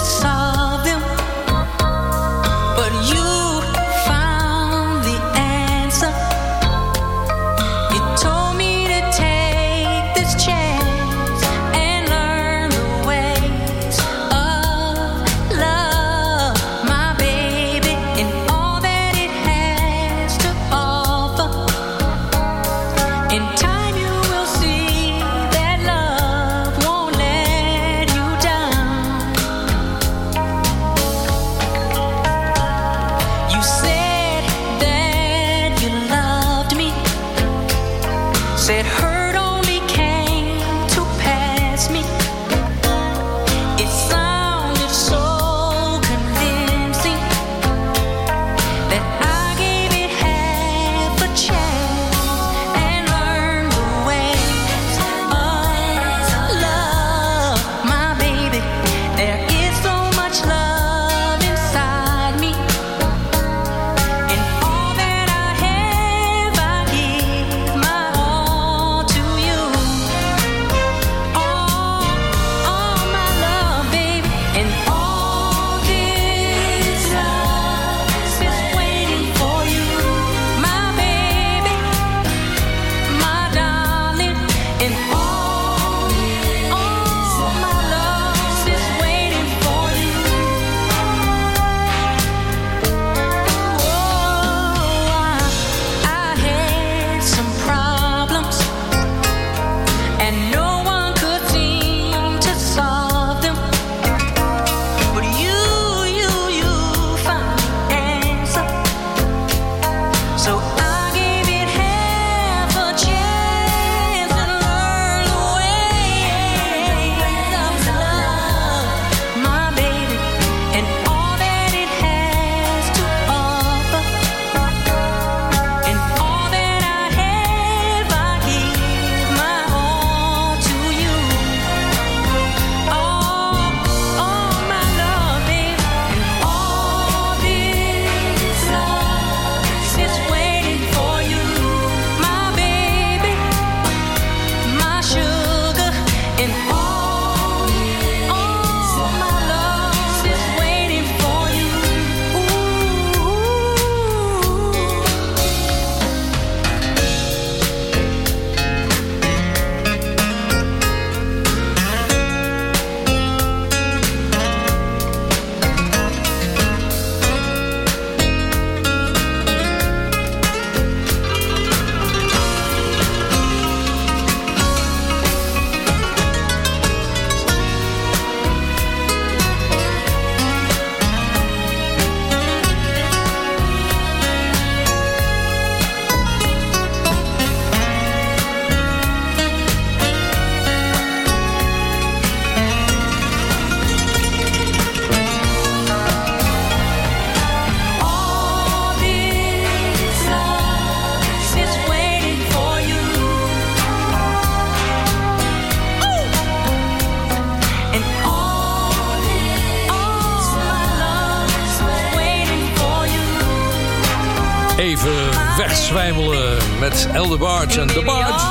met Elder Barge en The Barge.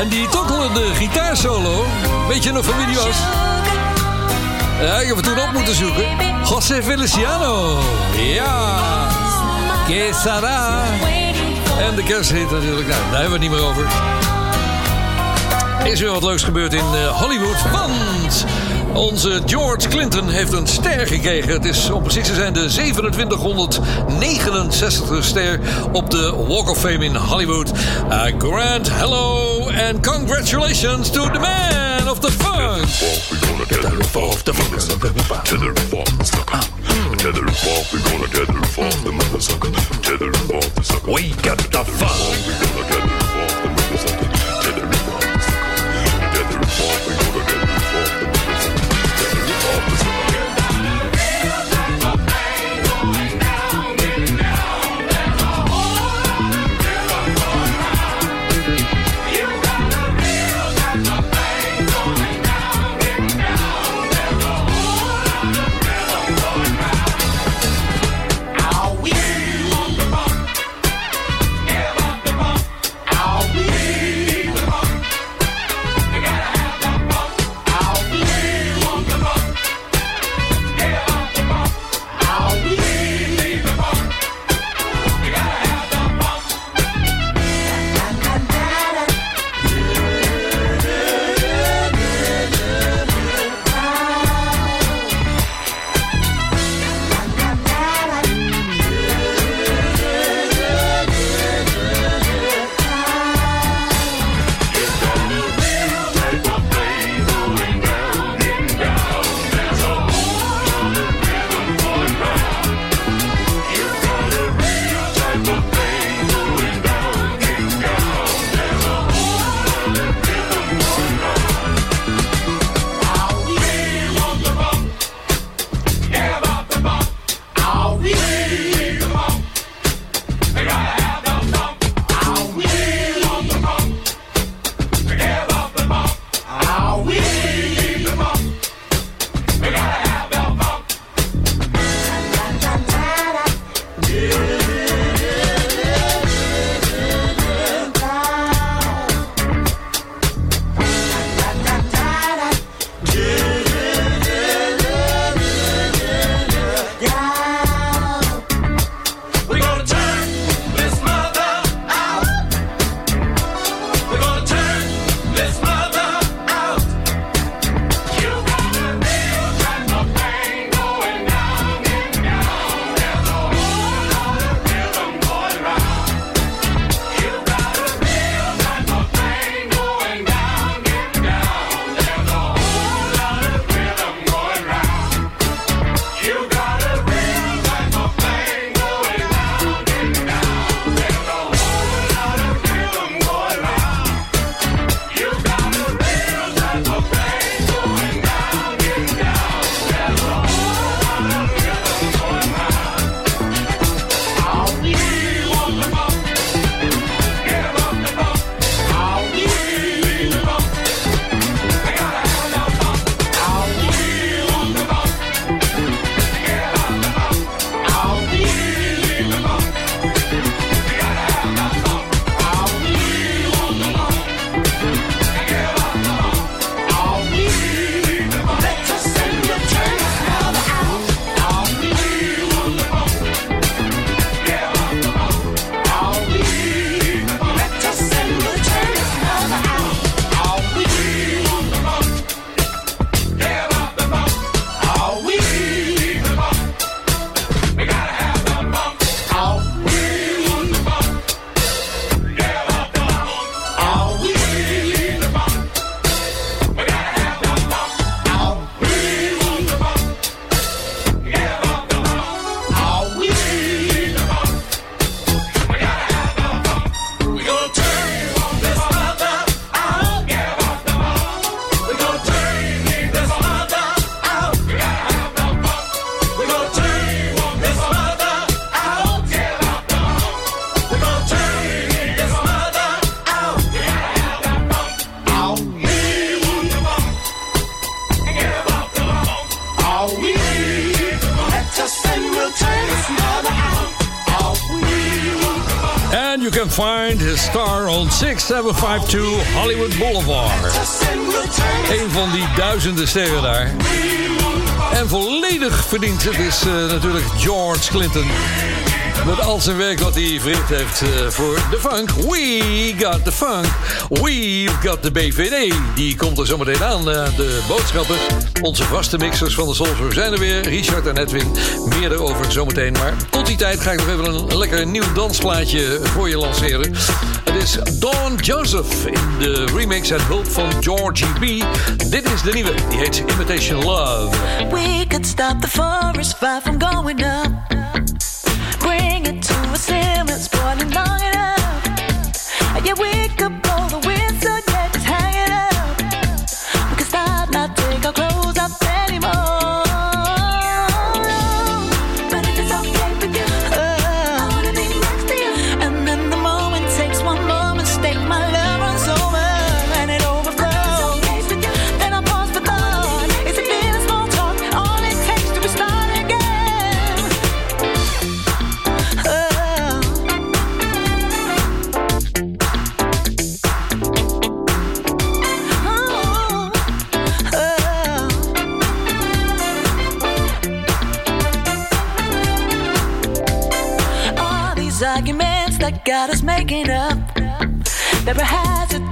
En die tokkelende gitaarsolo, weet je nog van wie die was? Ja, ik heb het toen op moeten zoeken. José Feliciano. Ja. Que sera. En de kersthit natuurlijk. Nou, daar hebben we het niet meer over. Is weer wat leuks gebeurd in eh, Hollywood. Want onze George Clinton heeft een ster gekregen. Het is om precies te zijn de 2769 ster op de Walk of Fame in Hollywood. A grand hello and congratulations to the man of the funk. Tether off the funk, tether off, sucker. Tether off, we gonna tether off the mother sucker. Tether off the sucker. We got the funk. Find his star on 6752 Hollywood Boulevard. Een van die duizenden sterren daar. En volledig verdiend. Het is eh, natuurlijk George Clinton. Met al zijn werk wat hij verricht heeft eh, voor de funk. We got the funk. We've got the BVD. Die komt er zometeen aan. eh, de boodschappen. Onze vaste mixers van de Soulflow zijn er weer. Richard en Edwin. Meer daarover zometeen. Maar tot die tijd ga ik nog even een, lekker nieuw dansplaatje voor je lanceren. Het is Dawn Joseph in de remix en hulp van Georgie B. Dit is de nieuwe. Die heet Imitation Love. We could stop the forest fire from going up. Bring it to a simmer, it's boiling long got us making up. Never hazard to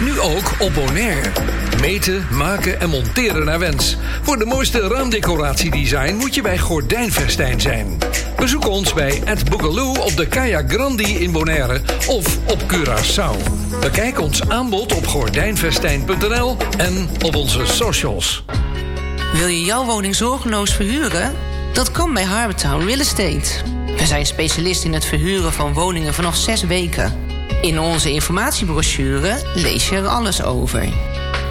Nu ook op Bonaire. Meten, maken en monteren naar wens. Voor de mooiste raamdecoratiedesign moet je bij Gordijnvestijn zijn. Bezoek ons bij Ed Boogaloo op de Kaya Grandi in Bonaire of op Curaçao. Bekijk ons aanbod op gordijnvestijn.nl en op onze socials. Wil je jouw woning zorgeloos verhuren? Dat kan bij Harbortown Real Estate. We zijn specialist in het verhuren van woningen vanaf zes weken. In onze informatiebrochure lees je er alles over.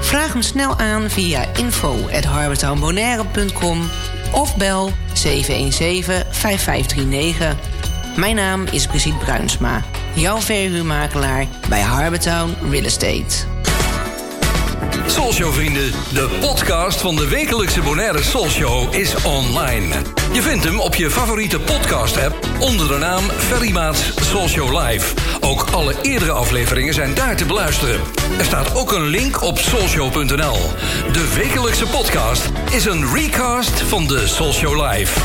Vraag hem snel aan via info.harbortownbonaire.com of bel 717-5539. Mijn naam is Brigitte Bruinsma, jouw verhuurmakelaar bij Harbortown Real Estate. Soulshow vrienden, de podcast van de wekelijkse Bonaire Soulshow is online. Je vindt hem op je favoriete podcast app onder de naam Ferry Maats Live. Ook alle eerdere afleveringen zijn daar te beluisteren. Er staat ook een link op soulshow.nl. De wekelijkse podcast is een recast van de Soulshow Live.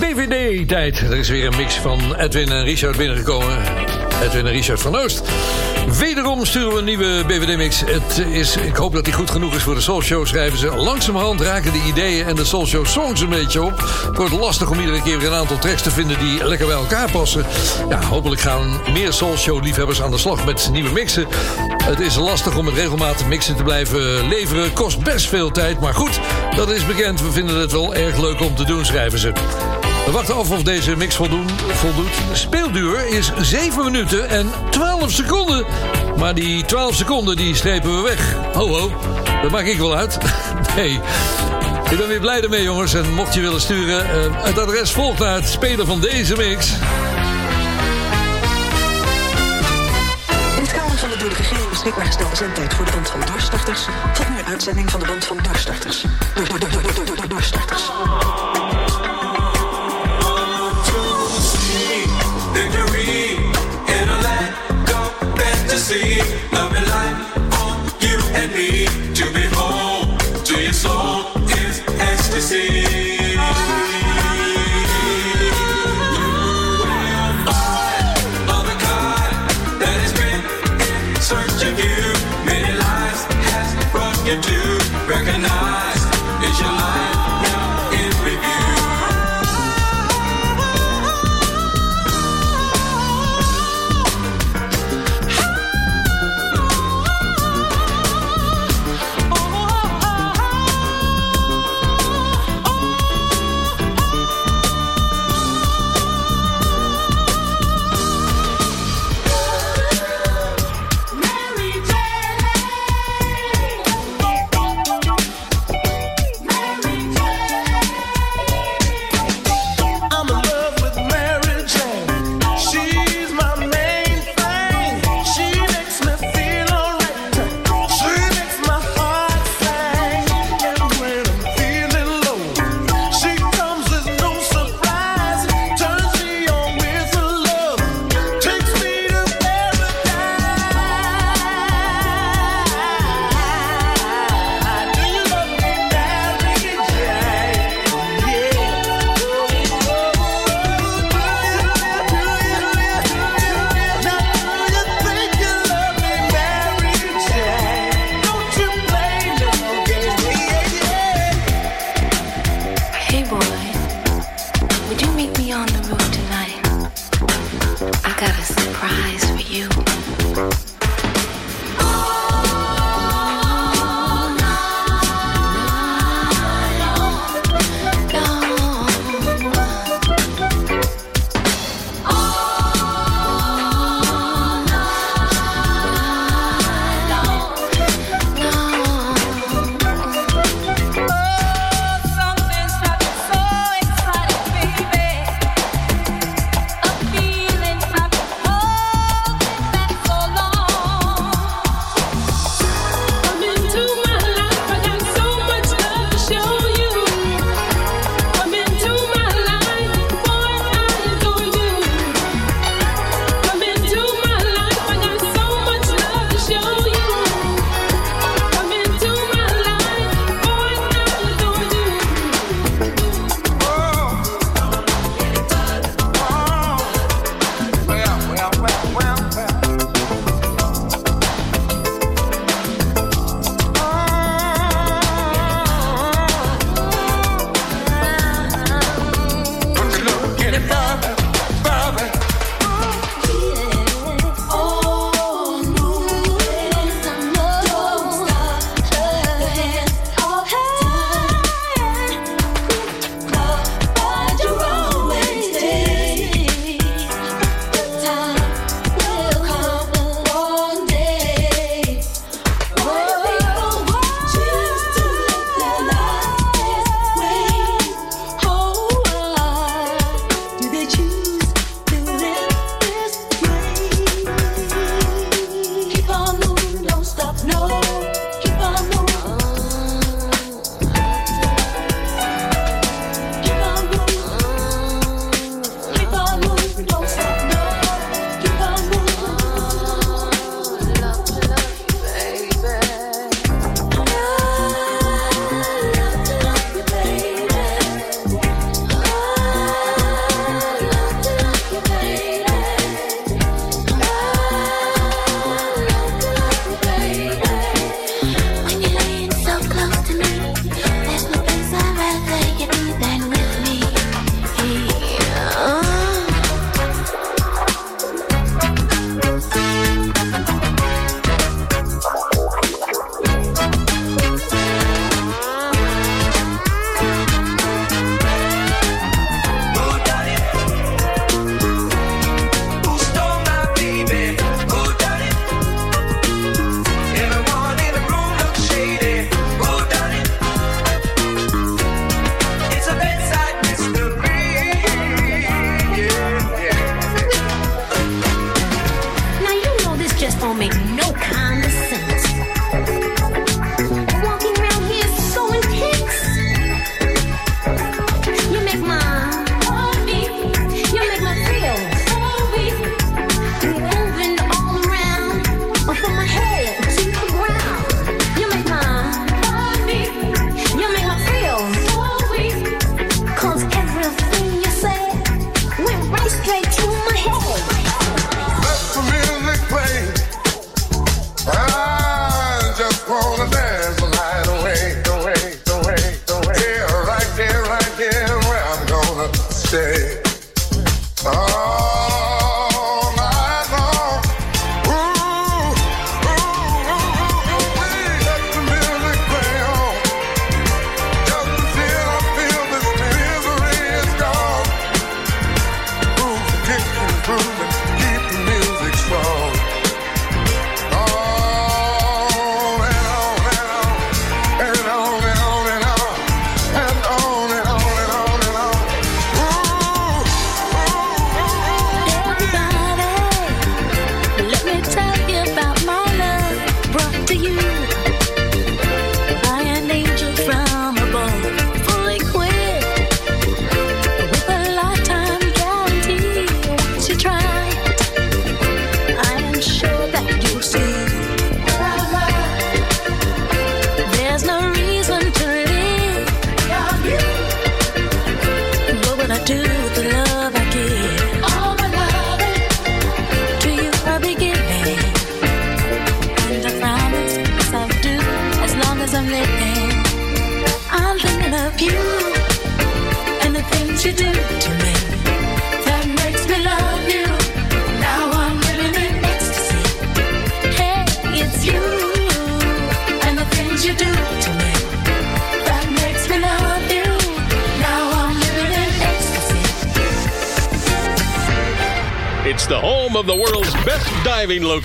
BVD-tijd. Er is weer een mix van Edwin en Richard binnengekomen. Edwin en Richard van Oost. Wederom sturen we een nieuwe BVD-mix. Het is, ik hoop dat die goed genoeg is voor de Soul Show, schrijven ze. Langzamerhand raken de ideeën en de Soul Show songs een beetje op. Het wordt lastig om iedere keer weer een aantal tracks te vinden die lekker bij elkaar passen. Ja, hopelijk gaan meer Soul Show-liefhebbers aan de slag met nieuwe mixen. Het is lastig om het regelmatig mixen te blijven leveren. Kost best veel tijd, maar goed, dat is bekend. We vinden het wel erg leuk om te doen, schrijven ze. We wachten af of deze mix voldoen, voldoet. Speelduur is 7 minuten en 12 seconden. Maar die 12 seconden die strepen we weg. Ho ho, dat maak ik wel uit. Nee, ik ben weer blij ermee jongens. En mocht je willen sturen, uh, het adres volgt naar het spelen van deze mix. Door de regering beschikbaar gestelde zendtijd voor de band van doorstarters... tot nu een uitzending van de band van doorstarters. Door, door, door, door, door, door, door, doorstarters. see.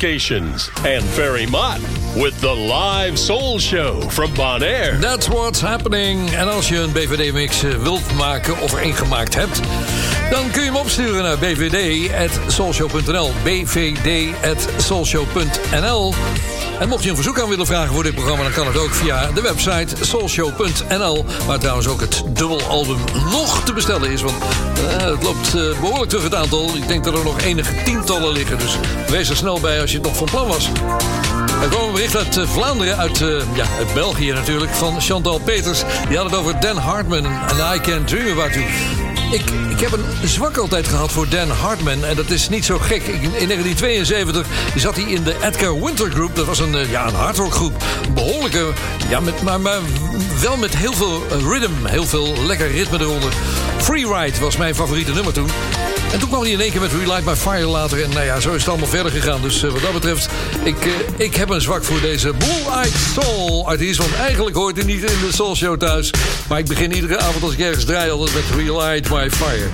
Locations. And Ferry Mott with the live soul show from Bonaire. That's what's happening. En als je een BVD-mix eh, wilt maken of er een gemaakt hebt... dan kun je hem opsturen naar bvd.soulshow.nl. bvd.soulshow.nl En mocht je een verzoek aan willen vragen voor dit programma... dan kan het ook via de website soulshow.nl... waar trouwens ook het dubbelalbum nog te bestellen is. Want eh, het loopt eh, behoorlijk terug het aantal. Ik denk dat er nog enige tientallen liggen. Dus wees er snel bij als je het nog van plan was. Er kwam een bericht uit eh, Vlaanderen, uit, ja, uit België natuurlijk, van Chantal Peters. Die had het over Dan Hartman en I Can Dream About You. Ik, ik heb een zwak altijd gehad voor Dan Hartman. En dat is niet zo gek. In 1972 zat hij in de Edgar Winter Group. Dat was een, eh, ja, een hardrockgroep. Behoorlijke, ja, met, maar, maar wel met heel veel eh, rhythm. Heel veel lekker ritme eronder. Freeride was mijn favoriete nummer toen. En toen kwam hij in één keer met Relight My Fire later. En nou ja, zo is het allemaal verder gegaan. Dus eh, wat dat betreft, ik, eh, ik heb een zwak voor deze Blue-Eyed Soul artiest. Want eigenlijk hoort hij niet in de Soul Show thuis. Maar ik begin iedere avond als ik ergens draai altijd met Relight My Fire.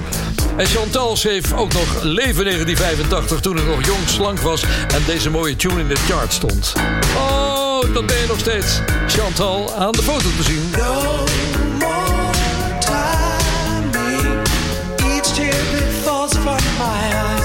En Chantal schreef ook nog Leven 1985 toen het nog jong slank was. En deze mooie tune in de chart stond. Oh, dat ben je nog steeds. Chantal aan de foto te zien. My eyes.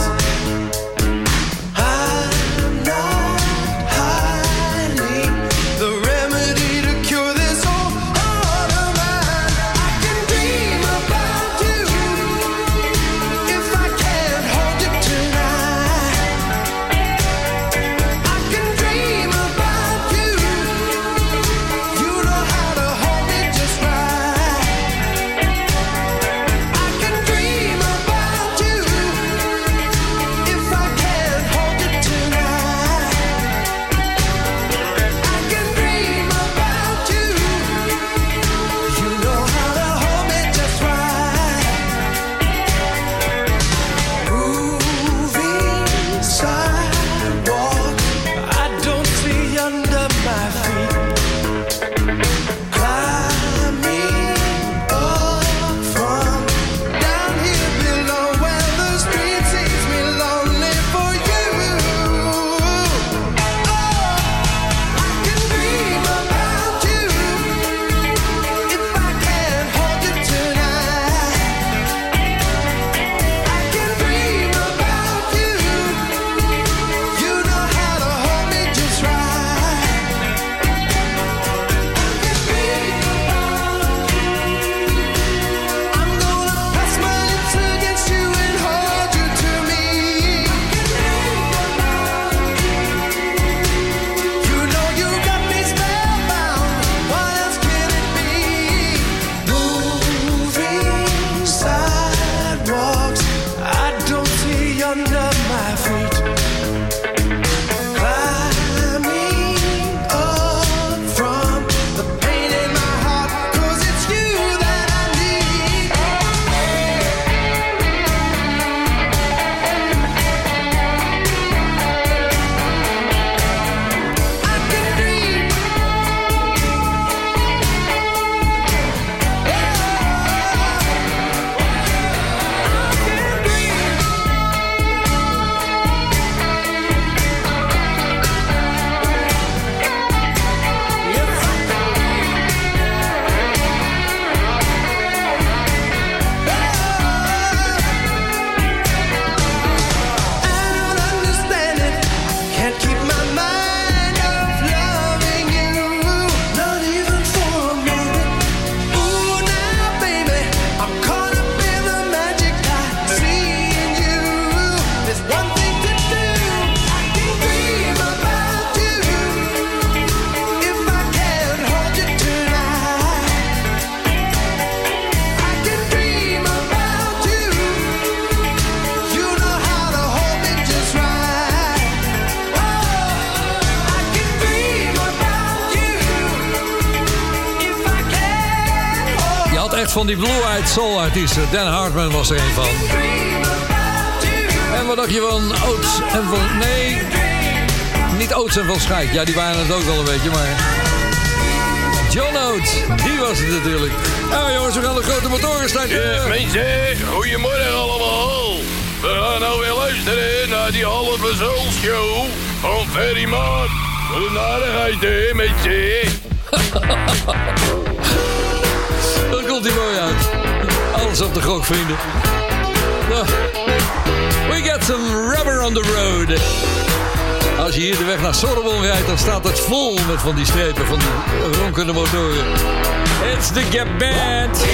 Die blue-eyed soul artiesten. Dan Hartman was er een van. En wat dacht je van Oates en van... Nee, niet Oates en van Schaik. Ja, die waren het ook wel een beetje, maar... John Oates, die was het natuurlijk. Nou jongens, we gaan de grote motoren starten. Ja, mensen, goedemorgen allemaal. We gaan nou weer luisteren naar die halve show van Ferry Maat. Wat een aardigheid, hè, mensen. *laughs* Komt hier mooi uit. Alles op de gok, vrienden. We got some rubber on the road. Als je hier de weg naar Sorbonne rijdt, dan staat het vol met van die strepen, van die ronkende motoren. It's the Gap Band.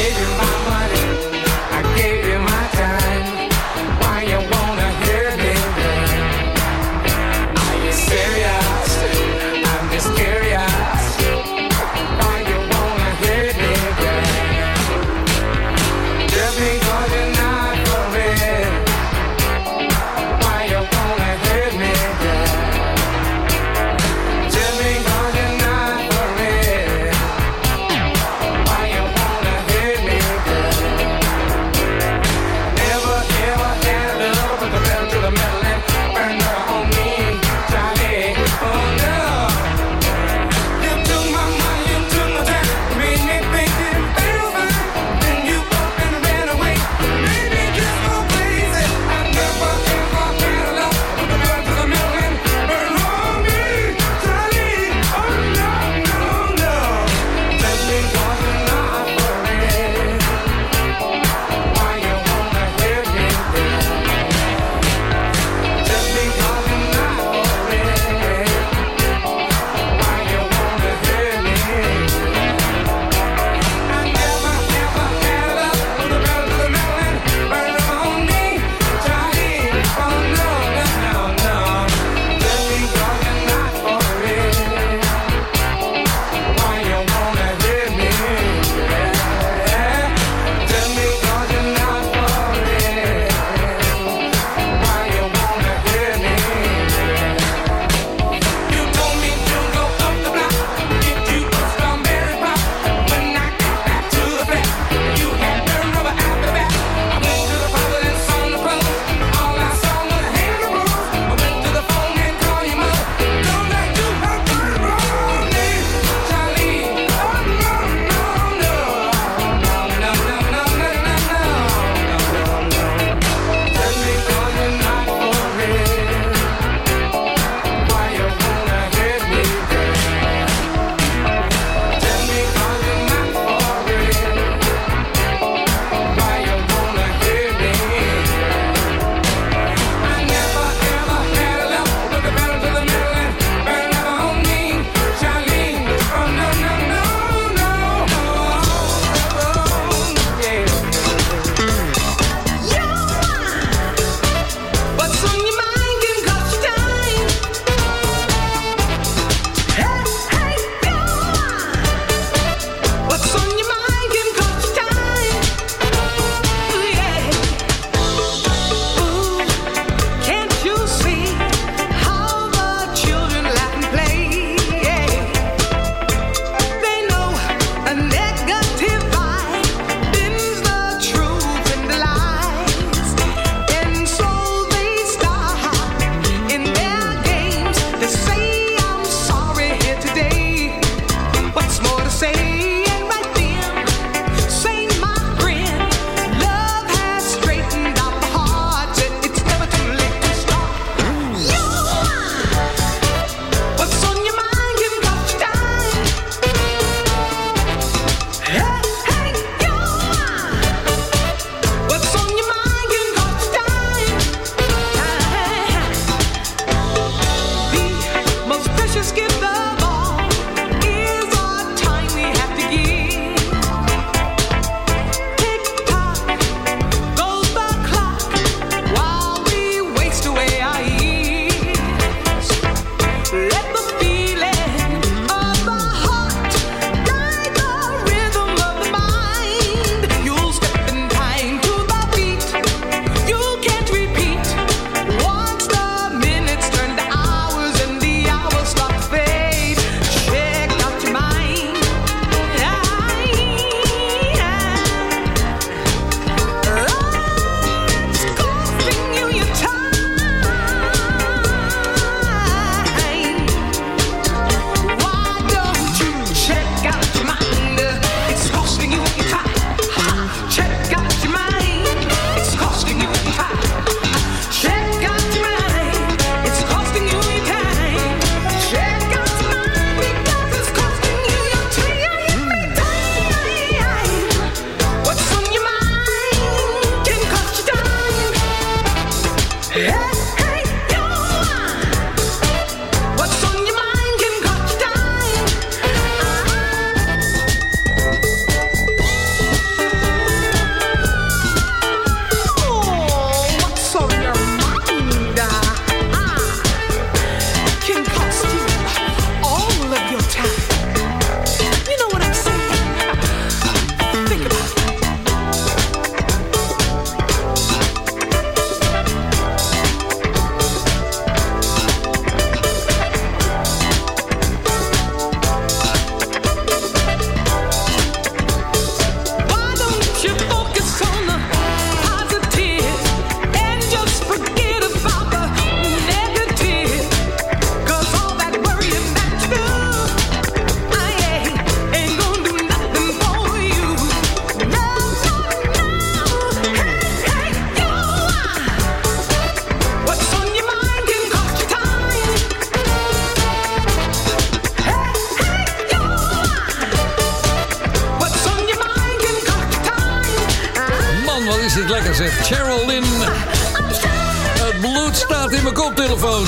staat in mijn koptelefoon.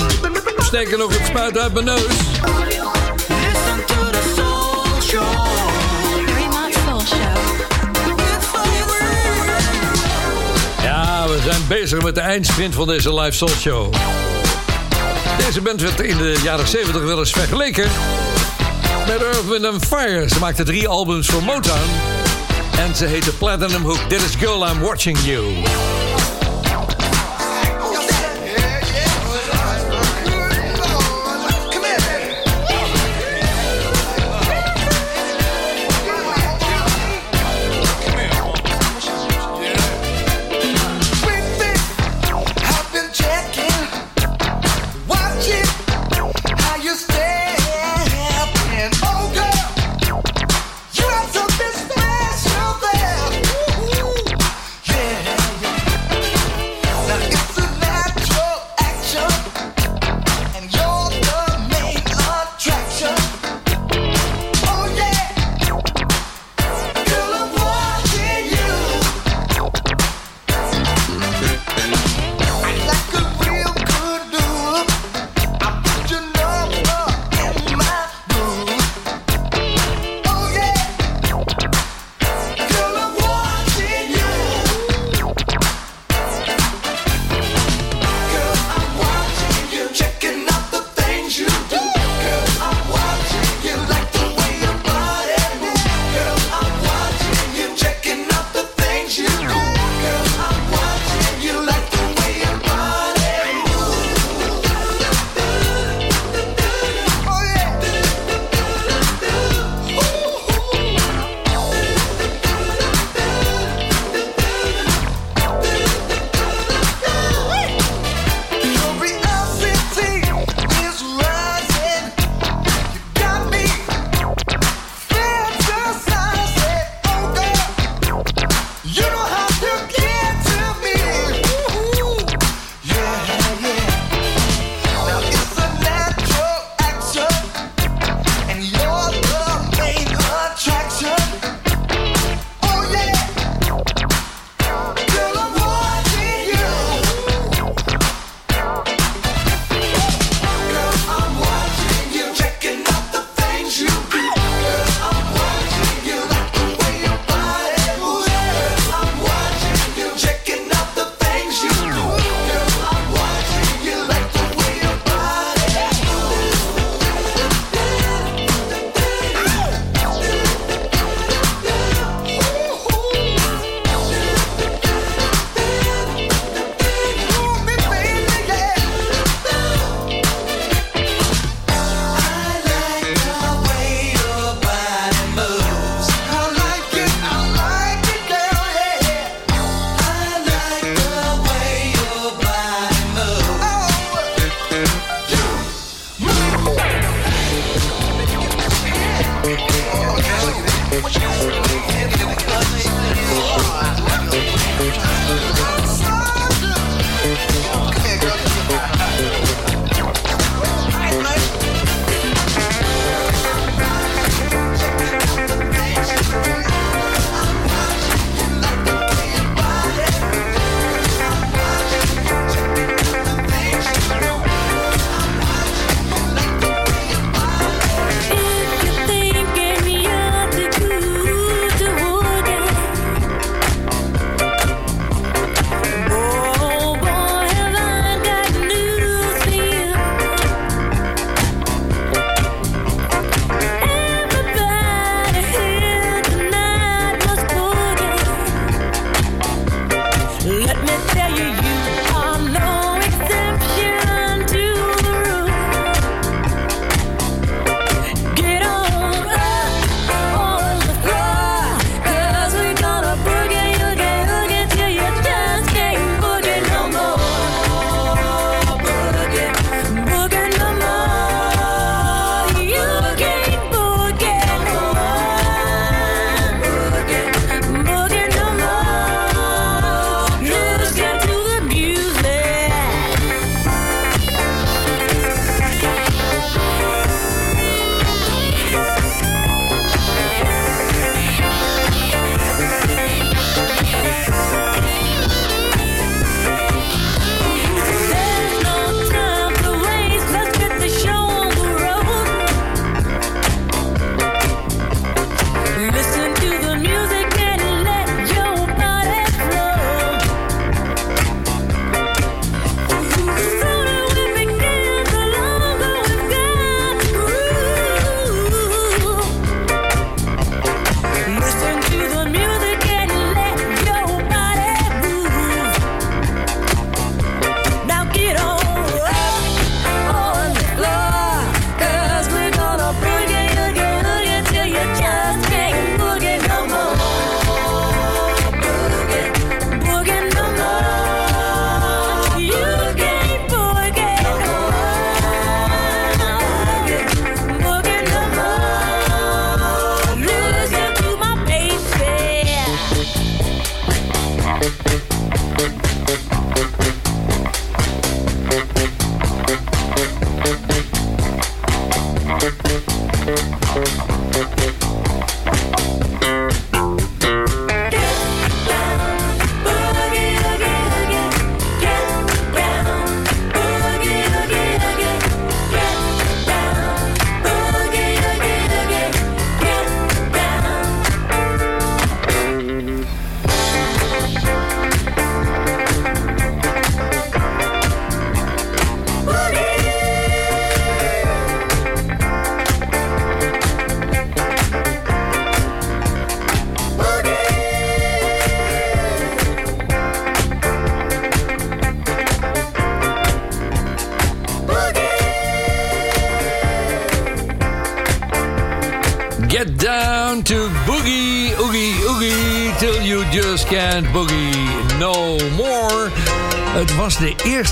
steken nog, het spuit uit mijn neus. Listen to the soul show. Ja, we zijn bezig met de eindsprint van deze live soul show. Deze band werd in de jaren 70 wel eens vergeleken met Earth, Wind and Fire. Ze maakte drie albums voor Motown. En ze heette Platinum Hook. This Girl, I'm Watching You.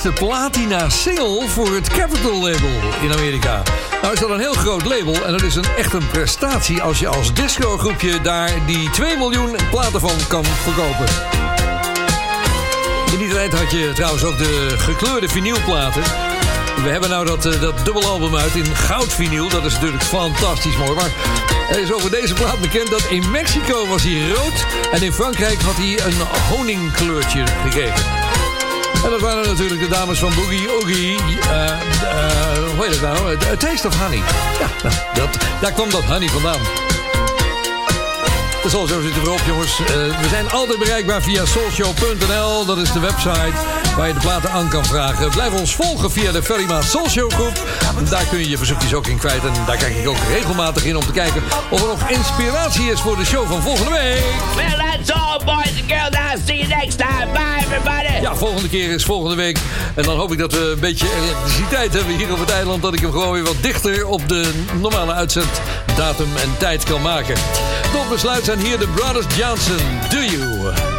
Eerste platina single voor het Capitol label in Amerika. Nou is dat een heel groot label en dat is een, echt een prestatie als je als discogroepje daar die 2 miljoen platen van kan verkopen. In die tijd had je trouwens ook de gekleurde vinylplaten. We hebben nou dat, eh, dat dubbelalbum uit in goudvinyl. Dat is natuurlijk fantastisch mooi. Maar er is over deze plaat bekend dat in Mexico was hij rood... en in Frankrijk had hij een honingkleurtje gegeven. En dat waren natuurlijk de dames van Boogie Oogie. eh, hoe heet het nou? A Taste of Honey. Ja, nou, dat, daar kwam dat honey vandaan. De Soulshow zit erop, jongens. Eh, we zijn altijd bereikbaar via soulshow.nl. Dat is de website waar je de platen aan kan vragen. Blijf ons volgen via de Ferrymaat Soulshow groep. Daar kun je je verzoekjes ook in kwijt. En daar kijk ik ook regelmatig in om te kijken of er nog inspiratie is voor de show van volgende week. Well, that's all, boys and girls. I'll see you next time. Bye, everybody. Ja, volgende keer is volgende week. En dan hoop ik dat we een beetje elektriciteit hebben hier op het eiland. Dat ik hem gewoon weer wat dichter op de normale uitzenddatum en tijd kan maken. Tot besluit zijn hier de Brothers Johnson. Do you?